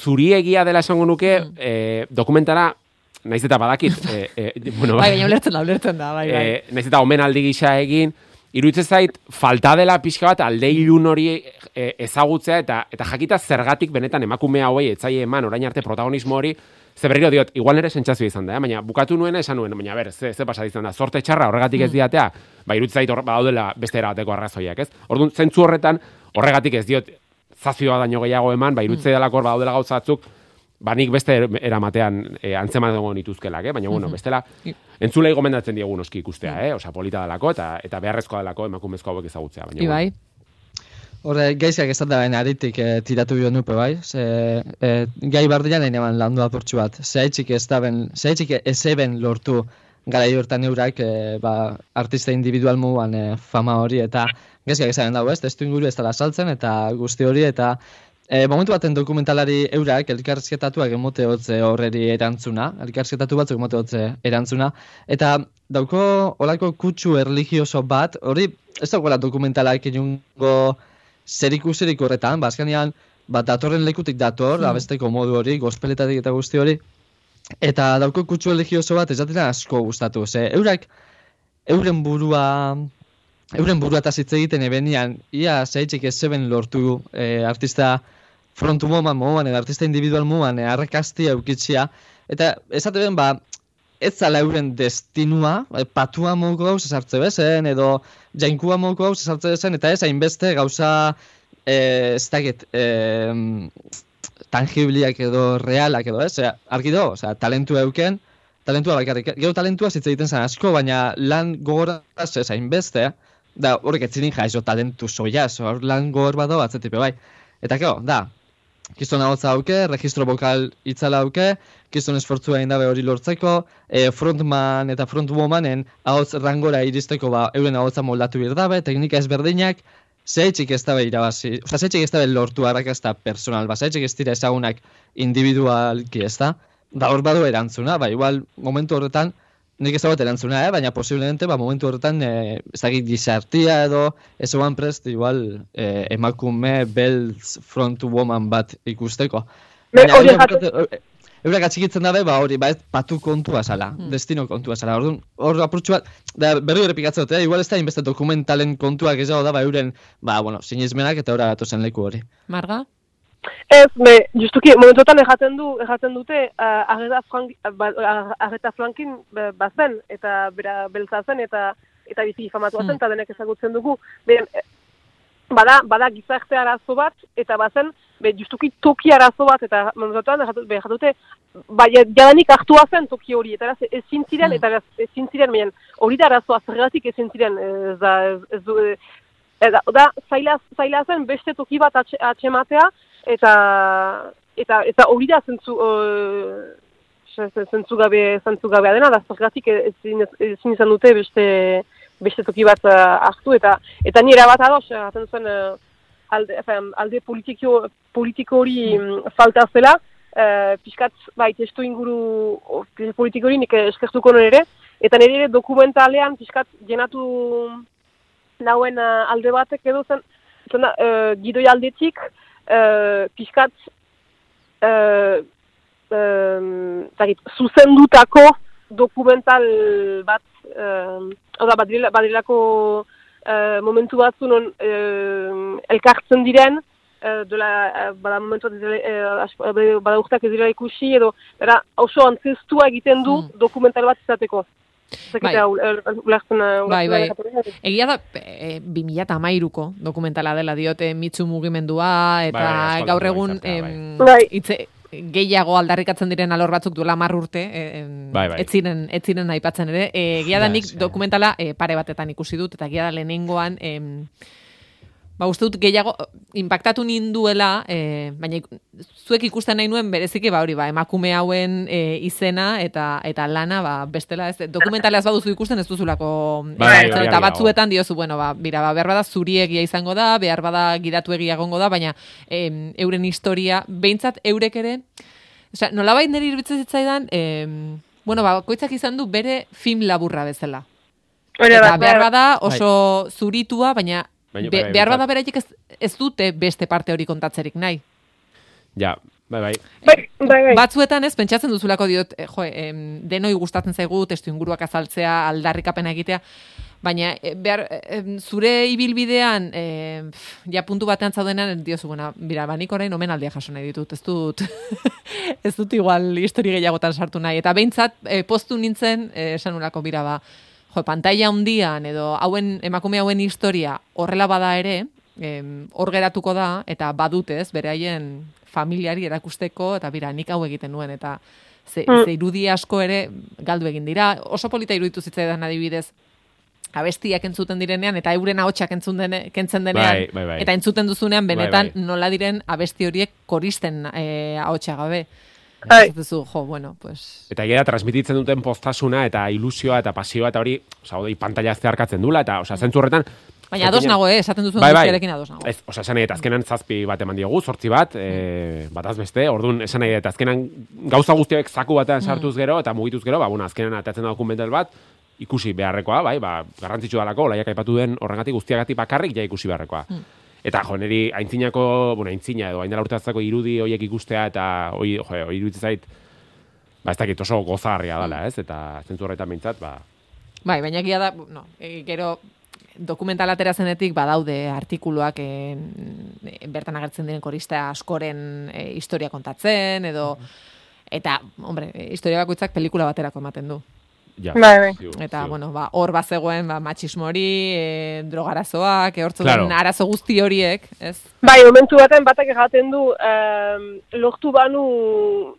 zuri egia dela esango nuke e, dokumentara, naiz eta badakit, e, e, bueno, Bai, baina ulertzen da, ulertzen da, bai, bai. e, naiz eta omenaldi gisa egin, iruditzen zait falta dela pixka bat alde ilun hori e, ezagutzea eta eta jakita zergatik benetan emakume hauei etzaile eman orain arte protagonismo hori Ze berriro diot, igual nere sentsazio izan da, eh? baina bukatu nuena esan nuen, baina ber, ze, ze pasa izan da, sorte txarra horregatik ez diatea, ba iruditzen zait hor badaudela beste erabateko arrazoiak, ez? Orduan, zentzu horretan, horregatik ez diot zazioa daño gehiago eman, ba iruditzen delako hor badaudela gauza batzuk, ba nik beste er- eramatean e, antzeman dago nituzkelak, eh? baina bueno, bestela, entzulei gomendatzen diegu noski ikustea, eh? Osea, polita delako eta eta beharrezkoa delako emakumezko hauek ezagutzea, baina Ibai. Horre, gaizak ez da baina aritik eh, tiratu bio nupe bai, ze eh, gai bardian nahi neban landu apurtxu bat. Zehaitxik ez da ben, zehaitxik ez eben lortu gara hortan eurak eh, ba, artista individual muan eh, fama hori eta gaizkak esaten dago ez, testu inguru ez dela saltzen eta guzti hori eta E, momentu baten dokumentalari eurak elkarrizketatuak emote hotze horreri erantzuna, elkarrizketatu batzuk emote hotze erantzuna, eta dauko olako kutsu erligioso bat, hori ez dagoela dokumentalak inungo zerikusirik horretan, ba, azkenean, ba, datorren lekutik dator, Hmm. abesteko modu hori, gospeletatik eta guzti hori, eta dauko kutsu erligioso bat ez asko gustatu, ze eurak euren burua euren burua eta hitz egiten ebenian, ia zeitzik ez zeben lortu e, artista frontu moman moan, edo artista individual moan, e, arrakastia eukitzia, eta esate ben, ba, ez zala euren destinua, e, patua moko gauz esartze bezen, edo jainkua moko gauz esartze bezen, eta ez hainbeste gauza, e, ez dakit, e, tangibliak edo realak edo, ez? Argi do, osea, talentua euken, talentua bakarrik. Gero talentua hitz egiten zen asko, baina lan gogoraz ez hainbeste, da horrek etzinin jaizo talentu soia, so, hor lan gogor bado atzetipe bai. Eta keo, da, Kiston ahotza hauke, registro vokal itzala hauke, kiston esfortzua egin dabe hori lortzeko, e, frontman eta frontwomanen ahotz rangora iristeko ba, euren ahotza moldatu bir dabe, teknika ezberdinak, zehetxik ez dabe irabazi, oza, zehetxik ez dabe lortu arrakasta personal, ba, zehetxik ez dira ezagunak individualki ez da, da hor badu erantzuna, ba, igual momentu horretan, nik ez dagoet erantzuna, eh? baina posiblemente ba, momentu horretan eh, ez dakit gizartia edo ez oan prest igual eh, emakume beltz front woman bat ikusteko. Baina hori eurak atxikitzen dabe, ba hori, ba ez patu kontua zala, destino kontua zala. Orduan, hor apurtxu bat, da berri hori pikatzen dut, eh? igual ez da inbeste dokumentalen kontuak ez dago da, ba euren, ba, bueno, sinismenak eta ora datozen leku hori. Marga? Ez, me, justuki, momentuetan erraten du, erraten dute, uh, arreta, frank, ba, ar- arreta flankin ba- bazen, eta bera beltza zen, eta eta bizi famatua zen, Hmm. eta denek ezagutzen dugu. Eh, bada, bada gizarte arazo bat, eta bazen, be, justuki toki arazo bat, eta momentuetan erratu- be, erratute, ba, ja- jadanik hartua zen toki hori, eta beraz, ezin ziren, Hmm. eta beraz, ezin ziren, baina hori da arazoa, zergatik ezin ziren, ez da, ez, ez, Eta, da, zaila, zaila zen beste toki bat atxe, atxematea, eta, eta, eta hori da zentzu, zentzu gabe, zentzu gabea dena, da zergatik ezin, ezin izan dute beste, beste toki bat hartu, eta, eta nire bat ados, aten zuen, uh, alde, efen, alde politiko, politiko hori mm. falta zela, uh, pixkat, bai, testu inguru politiko hori nik eskertuko ere, eta nire ere dokumentalean pixkat jenatu nauen alde batek edo zen, zen uh, gidoi aldetik, uh, pixkat, uh, um, zagit, zuzendutako dokumental bat, uh, oda, badirela, badirelako uh, momentu batzu non uh, elkartzen diren, uh, dola, uh, bada momentu bat uh, bada urteak ez dira ikusi, edo, bera, oso antzestua egiten du Mm. dokumental bat izateko. Bai. Uh, Bai, bai. ulertzen, Egia da, e, 2008ko dokumentala dela diote mitzu mugimendua, eta Bai, bai, gaur egun bai. em, Bai. hitze, gehiago aldarrikatzen diren alor batzuk duela mar urte, e, em, Bai, bai. ez ziren, ez ziren aipatzen ere. E, egia da nik dokumentala e, pare batetan ikusi dut, eta egia da lehenengoan, em, ba uste dut gehiago impactatu ninduela, e, baina zuek ikusten nahi nuen bereziki ba hori ba emakume hauen e, izena eta eta lana ba bestela ez dokumentala ez baduzu ikusten ez duzulako Bai, e, bai, hartzen, hori eta argi batzuetan diozu bueno ba bira ba behar bada zuriegia izango da behar bada gidatu egia egongo da baina em, euren historia behintzat eurek ere osea nolabait niri iruditzen zitzaidan em, bueno ba bakoitzak izan du bere film laburra bezala. Hori da, eta behar bai. bada oso zuritua, baina, Baina, be- bai, behar bada beraiek ez, ez dute beste parte hori kontatzerik nahi. Ja, bai, bai. Bai, bai, bai. Batzuetan ez, pentsatzen duzulako diot, eh, jo, em, denoi gustatzen zaigu, testu inguruak azaltzea, aldarrikapena egitea, baina eh, behar, em, zure ibilbidean, em, pf, ja puntu batean zaudenean, diozu, bueno, bira, banik orain omenaldia jaso nahi ditut, ez dut, ez dut igual histori gehiagotan sartu nahi, eta behintzat, eh, postu nintzen, eh, esan nolako, bira, ba, jo, pantalla handian edo hauen emakume hauen historia horrela bada ere, em, hor geratuko da eta badutez beraien familiari erakusteko eta bira nik hau egiten nuen eta ze, Mm. ze irudi asko ere galdu egin dira. Oso polita iruditu zitzaidan adibidez abestiak entzuten direnean eta euren ahotsak entzun dene, kentzen denean Bai, bai, bai. eta entzuten duzunean Bai, benetan bai. nola diren abesti horiek koristen eh, ahotsa gabe. Bai. Ez duzu, jo, bueno, pues Eta egia da, transmititzen duten poztasuna eta ilusioa eta pasioa eta hori, oza, hori pantalla zeharkatzen dula, eta, oza, zentzu horretan... Baina ados jakina- nago, eh, esaten duzuen Bai, bai. ados nago. Ez, oza, esan nahi, eta azkenan zazpi bat eman diogu, sortzi bat, e, bataz beste, orduan esan nahi, eta azkenan gauza guztiak zaku batean sartuz gero, eta mugituz gero, ba, bueno, azkenan atatzen da dokumental bat, ikusi beharrekoa, bai, ba, garrantzitsu dalako, laiak aipatu den horrengatik guztiagatik bakarrik ja ikusi beharrekoa. Eta jo, niri aintzinako, bueno, aintzina edo aindela urteatzako irudi horiek ikustea eta hoi, jo, hoi zait, ba, ez dakit oso gozagarria dela, ez? Eta zentzu horretan behintzat, ba, Bai, baina egia da, no, e, gero dokumental atera zenetik badaude artikuluak e, bertan agertzen diren korista askoren e, historia kontatzen edo eta hombre, historia bakoitzak pelikula baterako ematen du. Ja. Bai, bai. Eta ziur. bueno, ba hor bazegoen ba machismo hori, e, drogarazoak, ehortzu Claro. arazo guzti horiek, ez? Bai, momentu baten batak erraten du, um, lortu banu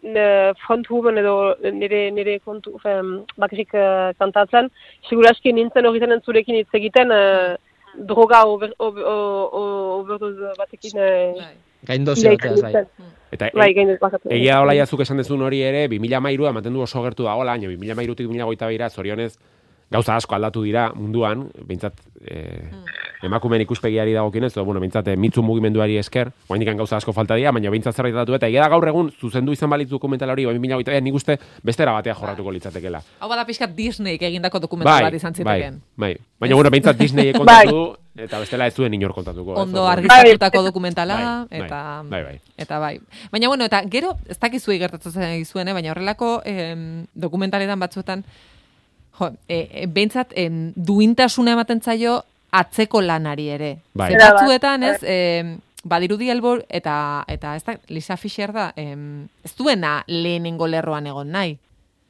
ne, frontwoman edo nire, nire kontu, um, bakarrik uh, kantatzen, seguraski nintzen horretan entzurekin hitz egiten, uh, droga over, over, over, overdose batekin uh, Gaindozi bateaz, bai. Eta Bai, gain bakatu. Egia jazuk esan dezun hori ere, 2013 ematen du oso gertu da hola, baina 2013tik 2021 bira, zorionez, gauza asko aldatu dira munduan, behintzat e, emakumeen ikuspegiari dagokienez, edo, bueno, behintzat eh, mitzu mugimenduari esker, oraindik gauza asko falta dira, baina behintzat zerbait aldatu eta egia da gaur egun zuzendu izan balitz dokumental hori, 2021 nik uste bestera batea jorratuko litzatekela. Hau bada pixkat Disneyk egindako dokumental bat izan bai, zitekeen. bai. Baina, bueno, behintzat Disney kontatu, eta bestela ez zuen inor kontatuko. ondo orduan. argiztatutako dokumentala Bai, bai, eta bai, bai. eta bai. Baina bueno, eta gero ez dakizuei gertatzen zaizuen, eh, baina horrelako em, dokumentaletan batzuetan jo, e, e, behintzat em, duintasuna ematen zaio atzeko lanari ere. Bai. Ze Era bat, batzuetan, ez, em, badirudi elbor eta eta ez da Lisa Fisher da, em, ez duena lehenengo lerroan egon nahi.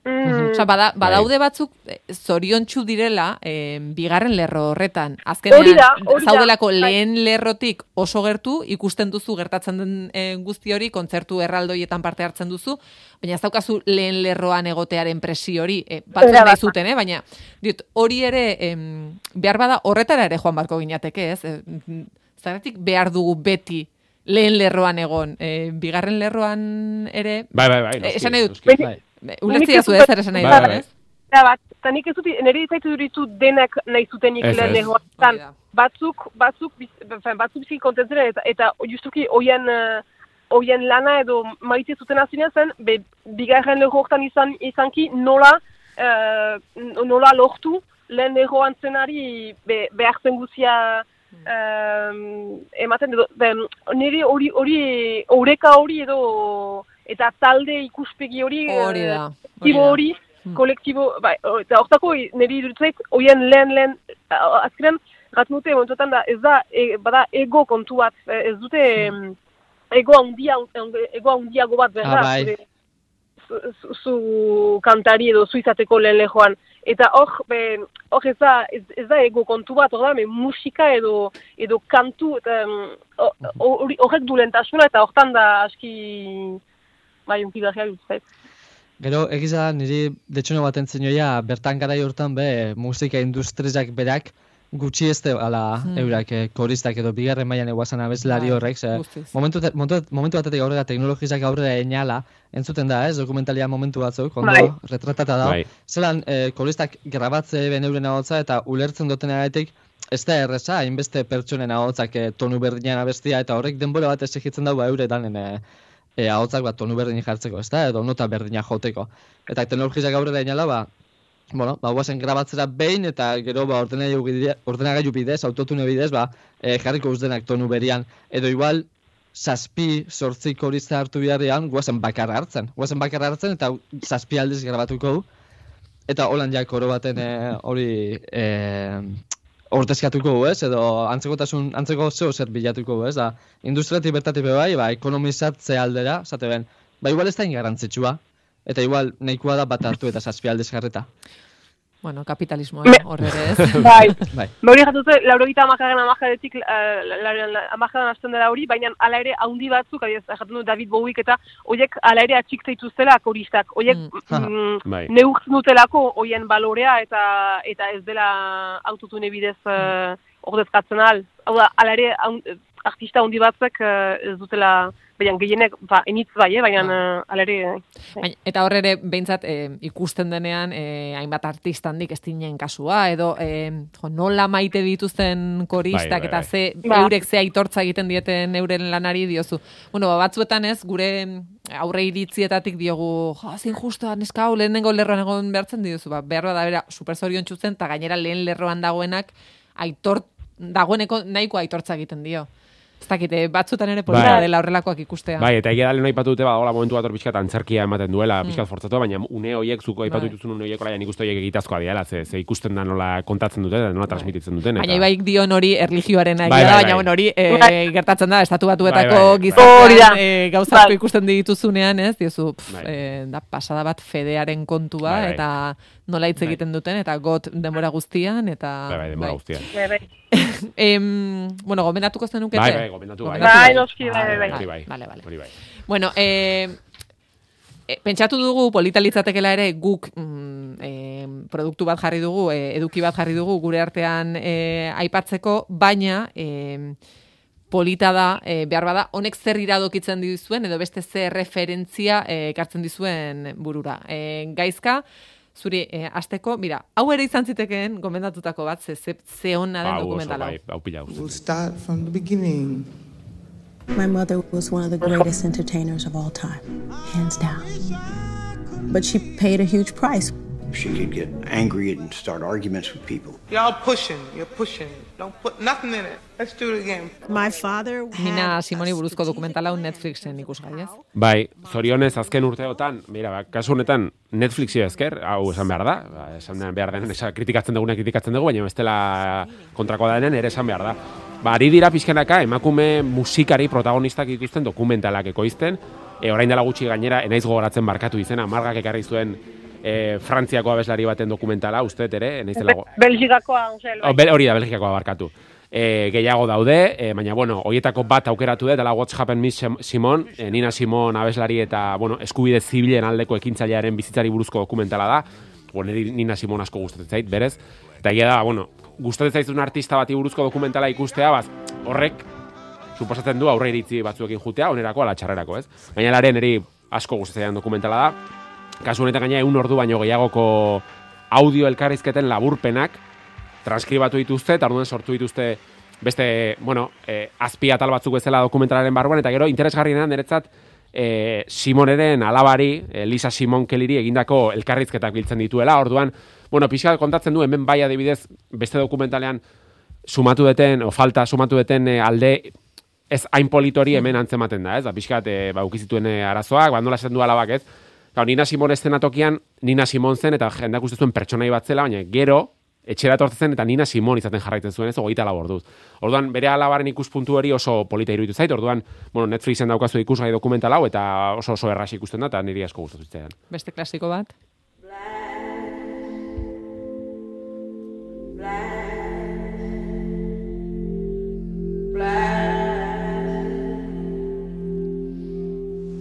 Mm, Osa, bada, Bai. badaude batzuk eh, zoriontsu direla eh, bigarren lerro horretan. Hori Azkenean, da, hori da. zaudelako Bai. lehen lerrotik oso gertu, ikusten duzu gertatzen den eh, guzti hori, kontzertu erraldoietan parte hartzen duzu, baina ez daukazu lehen lerroan egotearen presio hori, eh, batzuen Erabat. nahi zuten, eh? baina diot, hori ere, em, behar bada horretara ere joan barko ginateke, ez? Eh, mm, Zergatik behar dugu beti lehen lerroan egon, eh, bigarren lerroan ere, Bai, bai, bai. Eh, noski, esan nahi dut. noski. Bai. Ulertzi Nik ez ez, zer esan nahi Bai, dut, bai, bai. ez? Eta bat, eta nik ez dut, nire zaitu duritu denak nahi zutenik Ez, lehen ez. lehoan. Batzuk, batzuk, biz- batzuk bizik kontentzen eta, eta justuki oien, uh, oien lana edo maite zuten azina zen, be, bigarren leho hortan izan, izanki nola, uh, nola lortu lehen lehoan zenari be, behar zen guzia um, ematen edo, be, nire hori, hori, oreka hori edo, eta talde ikuspegi hori, Hori eh, da. Hori kolektibo da. hori, kolektibo, bai, o- eta hortako niri iruditzait, hoien lehen lehen, azkenean, gatzen dute, momentuetan da, ez da, e, bada ego kontu bat, e, ez dute, em, ego handia, ego handiago bat behar Ah, bai. zu, zu, zu kantari edo zu izateko lehen lehoan. Eta hor, hor ez da, ez, ez da ego kontu bat, hor da, be, musika edo, edo kantu, eta horrek du lehentasuna, eta hortan da aski, bai, unkigarria iruditzait. Gero, egiza niri detxuno baten zenioia, bertan garai hortan be, musika industriak berak, gutxi ez ala Hmm. eurak eh, koristak edo bigarren mailan eguazan abeslari Bai, horrek, ze, momentu, momentu, momentu batetik aurrera teknologizak aurrera enala, entzuten da, ez, dokumentalia momentu batzuk, ondo, Bai. retratata da. Bai. Zelan, eh, koristak grabatze ben euren ahotza eta ulertzen duten agatik, ez da erreza, hainbeste pertsonen ahotzak eh, tonu berdinean abestia, eta horrek denbora bat exigitzen dago eure danen eh, eh, ahotzak bat tonu berdin jartzeko, ez da, edo nota berdina joteko. Eta teknologizak aurrera inala, ba, bueno, ba, guazen grabatzera behin, eta gero, ba, ordenagailu bidez, autotune bidez, ba, eh, jarriko uzdenak tonu berian. Edo igual, zazpi, sortzi korista hartu biharrean, guazen bakarra hartzen. Guazen bakarra hartzen, eta zazpi aldiz grabatuko du. Eta holan ja koro baten eh, hori eh, ordezkatuko du, ez? Edo antzekotasun, antzeko zeo zer bilatuko du, ez? Da, industriatik bertatik be bai, ba, ekonomizatze aldera, zate ben, ba, igual ez da ingarrantzitsua. Eta igual, nahikoa da bat hartu eta zazpi aldiz jarreta. Bueno, kapitalismoa, Me- hor ere ez. Bai, Bai. Hori jatute, laurogita amakaren amakaretik uh, amakaran hasten dela hori, baina ala ere haundi batzuk, adibidez, jaten du David Bowiek eta horiek ala ere atxik zaituztela koristak. Horiek Mm. mm, Bai. neurtzen dutelako horien balorea eta eta ez dela autotune bidez uh, ordezkatzen al. Hau da, ala ere artista handi batzuk uh, ez dutela, baina gehienek, ba, enitz bai, eh? baina uh, ala ere... Baina, eta hor ere, behintzat, eh, ikusten denean, eh, hainbat artista handik ez dinen kasua, edo eh, jo, nola maite dituzten koristak, Bai, bai, eta bai. ze, Ba. eurek ze aitortza egiten dieten euren lanari diozu. Bueno, ba, batzuetan ez, gure aurre iritzietatik diogu, jo, zein justoa, neska lehenengo lerroan egon behartzen diozu, ba, behar da bera, super zorion txutzen, eta gainera lehen lerroan dagoenak, aitor, dagoeneko nahiko aitortza egiten dio. Ez dakite, batzutan ere polita Bai. dela horrelakoak ikustea. Bai, eta egia da lehen aipatu dute, badagoela momentu bat hor pixkat antzerkia ematen duela, Mm. pixkat fortzatu, baina une horiek, zuko aipatu Bai. dituzun une horiek, orain nik uste horiek egitazkoa diela, ze, ze ikusten da nola kontatzen dute, eta nola transmititzen duten. Baina eta- ibaik dion hori erlijioaren Bai, egia da, bai, baina bai. bueno, hori eh, Bai. gertatzen da, estatu batuetako Bai, bai, bai. gizartean da. eh, gauza asko Bai. ikusten dituzunean, ez, diozu, pf, Bai. eh, da pasada bat fedearen kontua, Bai, bai. eta nola hitz Bai. egiten duten, eta got denbora guztian, eta... Bai, bai, denbora guztian. Bai, bai. Em, bueno, gomendatuko zenukete? Bai, bai, gomendatu bai. Bai, noski, bai, bai, bai. Hori bai. Vale, vale. Hori bai. Bueno, eh, eh, pentsatu dugu polita litzatekela ere guk mm, eh, produktu bat jarri dugu, eh, eduki bat jarri dugu gure artean eh, aipatzeko, baina eh, polita da, eh, behar bada, honek zer iradokitzen dizuen, edo beste zer referentzia eh, ekartzen dizuen burura. Eh, gaizka, zuri, eh, azteko, mira, hau ere izan zitekeen gomendatutako bat, ze, ze, ze hona den Hau oso, dokumental hau. bai, hau pila We'll start from the beginning. My mother was one of the greatest entertainers of all time, hands down. But she paid a huge price. She could get angry and start arguments with people. Y'all pushing, you're pushing. Don't put nothing in it. Let's do it again. My father Nina Simoni buruzko dokumentala hau Netflixen ikusgai, ez? Bai, zorionez azken urteotan, mira, ba, kasu honetan Netflixi esker, hau esan behar da, ba, esan behar denen, esa, kritikatzen duguna kritikatzen dugu, baina bestela kontrakoa denen ere esan behar da. Ba, ari dira pixkanaka, emakume musikari protagonistak dituzten dokumentalak ekoizten, e, orain dela gutxi gainera, enaiz gogoratzen barkatu izena, margak ekarri zuen e, Frantziako abeslari baten dokumentala, uste ere, Be- Belgikakoa, Angel. bai. Oh, bel, hori da, Belgikakoa barkatu. E, gehiago daude, e, baina, bueno, hoietako bat aukeratu dela What's Happened Miss Sim- Simon, e, Nina Simon abeslari eta, bueno, eskubide zibilen aldeko ekintzailearen bizitzari buruzko dokumentala da. Bueno, Nina Simon asko gustatzen zait, berez. Eta egia da, bueno, gustatzen zaizun artista bati buruzko dokumentala ikustea, baz, horrek, suposatzen du aurre iritzi batzuekin jutea, onerako ala txarrerako, ez? Baina laren niri asko gustatzen dokumentala da. Kasu honetan gaina egun ordu baino gehiagoko audio elkarrizketen laburpenak transkribatu dituzte, eta orduan sortu dituzte beste, bueno, eh, azpi atal batzuk bezala dokumentalaren barruan, eta gero interesgarriena niretzat eh, Simoneren alabari, eh, Lisa Simon Kelliri egindako elkarrizketak biltzen dituela, orduan, bueno, pixka kontatzen du, hemen bai adibidez, beste dokumentalean sumatu deten, o falta sumatu deten eh, alde ez hain politori hemen antzematen da, ez? Da, pixkat, e, ba, ukizituen eh, arazoak, ba, nola esaten du alabak, ez? Gau, Nina Simon tokian, Nina Simon zen, eta jendak uste zuen pertsonai bat zela, baina gero, etxera etortzen zen, eta Nina Simon izaten jarraitzen zuen, ez, hogeita labor duz. Orduan, bere alabaren ikuspuntu hori oso polita iruditu zait, orduan, bueno, Netflixen daukazu ikusgai dokumental hau, eta oso oso erras ikusten da, eta niri asko gustatu zitzaidan. Beste klasiko bat.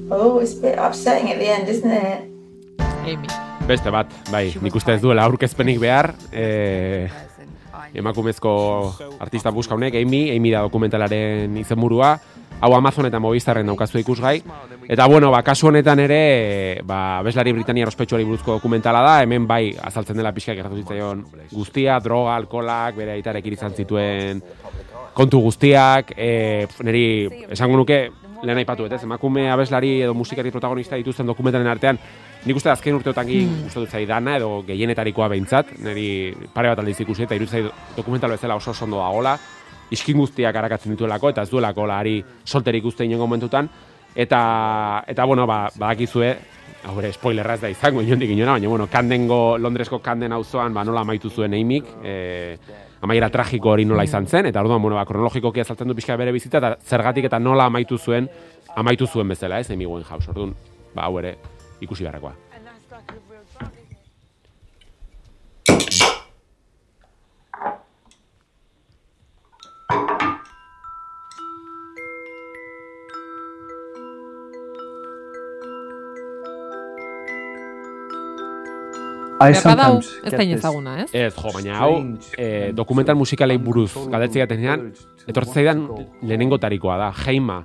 Oh, it's a bit upsetting at the end, isn't it? Amy. Beste bat, bai, nik uste ez duela aurkezpenik behar, e, emakumezko artista buska honek, Amy, Amy da dokumentalaren izenburua, hau Amazon eta Movistarren daukazu ikusgai, eta bueno, ba, kasu honetan ere, ba, beslari Britania ospetsuari buruzko dokumentala da, hemen bai, azaltzen dela pixka gertatu zitzaion guztia, droga, alkolak, bere aitarekin izan zituen kontu guztiak, e, niri, esango nuke, lehen aipatu, ez, emakume abeslari edo musikari protagonista dituzten dokumentalen artean, nik uste azken urteotan mm. gustatu zaidana edo gehienetarikoa behintzat, niri pare bat aldiz ikusi eta iruditzen zait dokumental bezala oso ondo dagola, iskin guztiak arakatzen dituelako eta ez duelako lari solterik uste inen momentutan, eta, eta bueno, ba, badakizue, hau ere, spoilerra ez da izango, inondik inora, baina, bueno, Kandenggo, Londresko Kanden auzoan ba, nola amaitu zuen eimik, e, amaiera tragiko hori nola izan zen, eta orduan, bueno, ba, kronologikoki azaltzen du pixka bere bizitza, eta zergatik eta nola amaitu zuen, amaitu zuen bezala, ez, Amy Winehouse, orduan, ba, hau ere, ikusi beharrekoa. Hau sometimes ez da inezaguna, ez? Ez, jo, baina hau, e, dokumental musikalei buruz galdetzen gatenean, etortzen zaidan lehenengo tarikoa da, Jaima.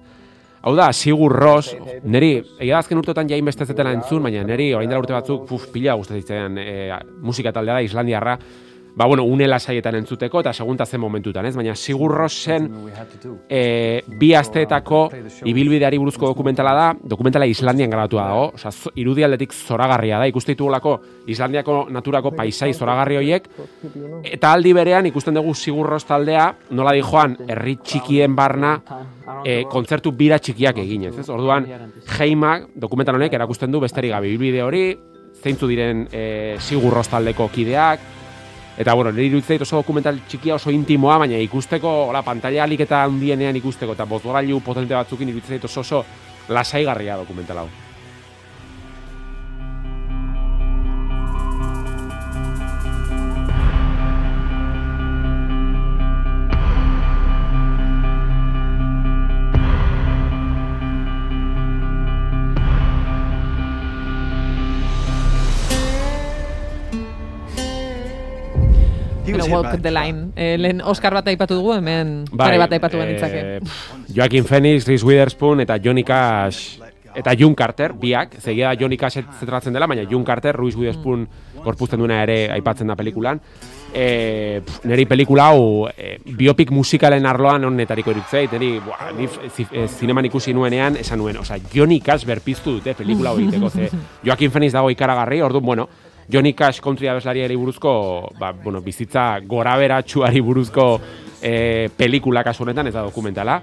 Hau da, Sigur Ros, neri, egia azken urteotan jain beste zetela entzun, baina neri, orain dela urte batzuk, puf, pila gustatzen zitzaidan e, musika taldea da, Islandiarra, ba, bueno, une lasaietan entzuteko, eta segunta zen momentutan, ez? Baina Sigur Rosen e, bi asteetako ibilbideari buruzko dokumentala da, dokumentala Islandian garatua dago, osea, zo- irudialdetik zoragarria da, ikuste ditugulako Islandiako naturako paisai zoragarri horiek, eta aldi berean ikusten dugu Sigurros taldea, nola di joan, herri txikien barna, e, kontzertu bira txikiak eginez, ez? Orduan, Heimak dokumental honek erakusten du besterik gabe ibilbide hori, zeintzu diren e, Sigurros taldeko kideak, Eta, bueno, nire iruditzen zait oso dokumental txikia oso intimoa, baina ikusteko, hola, pantalla alik eta handienean ikusteko, eta bozgorailu potente batzukin iruditzen zait oso oso lasaigarria dokumental hau. Bueno, Walk the Line. Eh, lehen Oscar bat aipatu dugu, hemen pare bat aipatu genitzake. eh, Joaquin Phoenix, Reese Witherspoon eta Johnny Cash eta June Carter, biak, zegia da Johnny Cash zentratzen dela, baina June Carter, Reese Witherspoon gorpuzten duena ere aipatzen da pelikulan. E, pff, neri pelikula hau e, biopik musikalen arloan honetariko iritzeit, neri buah, ni f- zi- e, zineman ikusi nuenean, esan nuen, osea, Johnny Cash berpiztu dute pelikula hau egiteko, ze Joaquin Phoenix dago ikaragarri, orduan, bueno, Johnny Cash country abeslariari buruzko, ba, bueno, bizitza goraberatsuari buruzko e, pelikula kasu honetan, ez da dokumentala.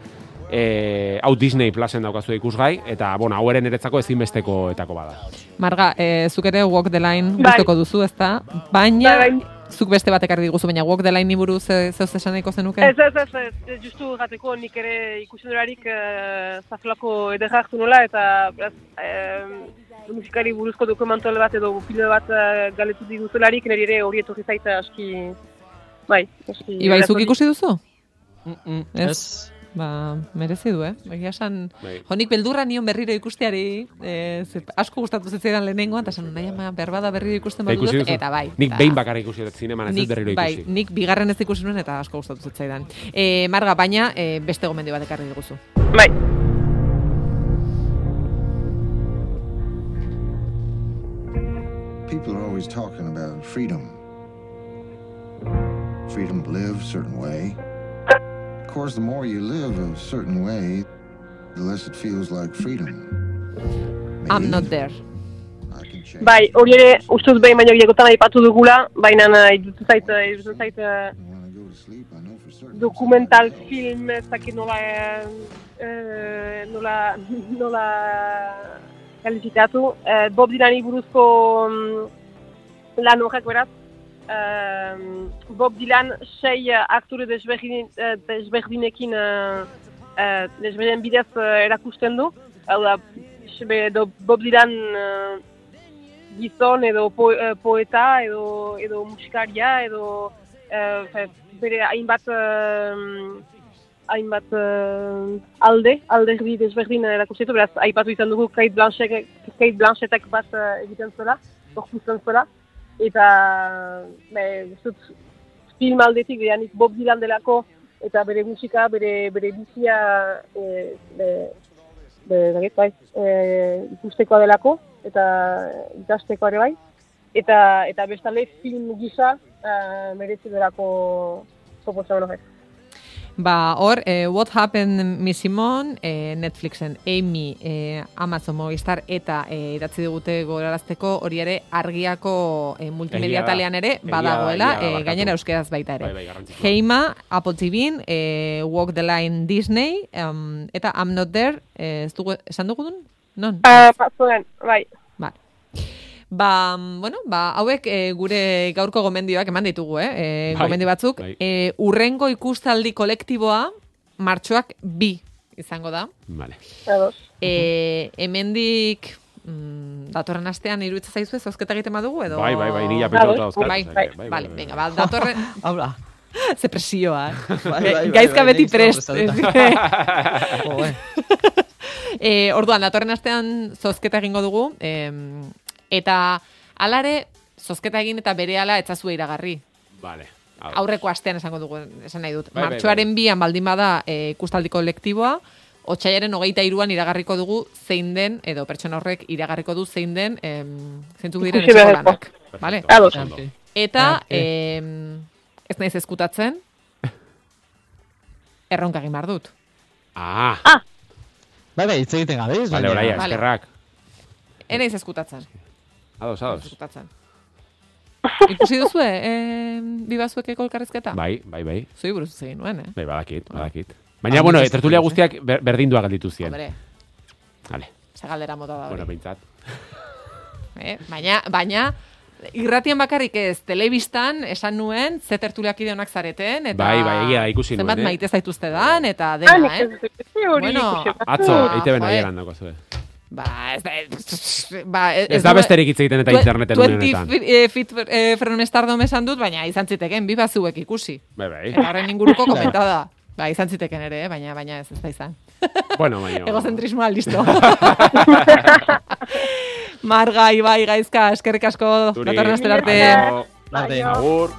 E, hau Disney Plusen daukazu ikusgai, eta, bueno, hau ere niretzako ezinbestekoetako bada. Marga, eh, zuk ere Walk the Line Bai. gustoko duzu, ezta? Baina, Bai, bai. zuk beste bat ekarri diguzu, baina Walk the Line buruz ze, zeuz esan nahiko zenuke? Ez, ez, ez, ez, ez, justu gateko nik ere ikusi durarik uh, zazelako ederra hartu nola, eta beraz, em, musikari buruzko dokumental bat edo film bat uh, galetu diguzelarik, nire ere hori etorri zaita aski, bai, aski... Ibai, zuk ikusi duzu? Mm, Ez? Ba, merezi du, eh? Egia esan, Bai. jonik beldurra nion berriro ikusteari, eh, asko gustatu zitzaidan lehenengoan, eta esan, nahi ama, berbada berriro ikusten Eta badu dut, duzu? eta bai. Nik behin bakarrik ikusi dut zineman, ez berriro bai, ikusi. nik bigarren ez ikusi nuen eta asko gustatu zitzaidan. E, Marga, baina e, beste gomendio bat ekarri diguzu. Bai. Always talking about freedom. Freedom to live a certain way. Of course, the more you live a certain way, the less it feels like freedom. I'm not there. Bai, hori ere, uste dut behin baino gehiagotan aipatu dugula, baina iruditzen zait, iruditzen zait eh, dokumental film, ez dakit nola, eh, nola, nola kalifikatu. Eh, Bob Dylani buruzko mm, lan horrek beraz, eh, Bob Dylan sei eh, aktore desberdin, eh, desberdinekin eh, eh, desberdinen bidez eh, erakusten du. Hau da, edo Bob Dylan eh, gizon edo po, eh, poeta edo edo musikaria edo fe, bere hainbat eh, hainbat eh, alde, alderdi desberdin erakusten du, beraz aipatu izan dugu Kate Blanchett, Kate Blanchettek bat eh, egiten zuela, gorputzen zuela, eta be, dut, film aldetik behanik Bob Dylan delako eta bere musika, bere, bere bizia e, be, be, bai, e, ikustekoa delako eta ikasteko ere bai. Eta, eta bestalde film gisa uh, merezi delako proposamen horrek. Ba, hor, eh, What Happened Miss Simon, eh, Netflixen, Amy, eh, Amazon Movistar eta eh, idatzi digute gorarazteko hori ere argiako eh, multimedia talean ere badagoela, egia eh, gainera euskeraz baita ere. Bai, bai. Heima, Apple TV, eh, Walk the Line Disney, em, eta I'm Not There, eh, ez dugu, esan dugu dun? Non? Uh, Zuen, bai. Ba. Ba, bueno, ba, hauek e, gure gaurko gomendioak eman ditugu, eh? E, Bai, gomendio batzuk. bai. E, urrengo ikustaldi kolektiboa, martxoak bi izango da. Vale. E, hemendik mm, datorren astean iruditzen zaizu ez zozketa egiten badugu edo Bai, bai, bai, ni ja pentsatuta dauzkat, Bai, bai, bai, bai, vale, venga, ba, datorren Habla. Ze presioa, eh? Bai, bai, bai, Gaizka beti prest. prestatuta. Joe. e, orduan, datorren astean zozketa egingo dugu, em, eta alare, zozketa egin eta bere ala etzazue iragarri. Vale. hau. Aurreko astean esango dugu, esan nahi dut. Bai, bai, Martxoaren bian baldin bada e, ikustaldi kolektiboa, Otsaiaren hogeita iruan iragarriko dugu zein den, edo pertsona horrek iragarriko du zein den, em, zeintzuk diren etxeko lanak. Vale? Ados. Eta, em, ez naiz eskutatzen, erronka egin behar dut. Ah, Bai, bai, hitz egiten gabe, vale, oraia, Vale. eskerrak. Ez naiz eskutatzen. Ados, ados. eskutatzen. Ikusi duzu, eh, bibazuekeko elkarrezketa? Bai, bai, bai. Zui buruz hitz egin nuen, eh? Bai, badakit, badakit. Baina, bueno, ez tertulia guztiak ber, berdindua galditu zien. Hombre, Vale. ze galdera mota da. Bueno, behintzat. Eh? Baina, baina, irratien bakarrik ez, telebistan esan nuen, ze tertuliak onak zareten, eta... Bai, bai, egia ikusi Zenbat nuen, eh? maite zaituzte dan, eta dena, nik eh? Bueno. Atzo, eite ben joe. aieran dako zue. Ba, ez da... Ba, Ez da besterik hitz egiten eta interneten une honetan. 20 eh, fit eh, frenomestardom esan dut, baina izan ziteken, bi bazuek ikusi. Bai, bai. Eta horren inguruko komentada. Ba, izan ziteken ere, eh? baina baina ez ez da izan. Bueno, baina... Egozentrismoa listo. Marga, Ibai, Gaizka, eskerrik asko, datorren arte. Arte. Agur.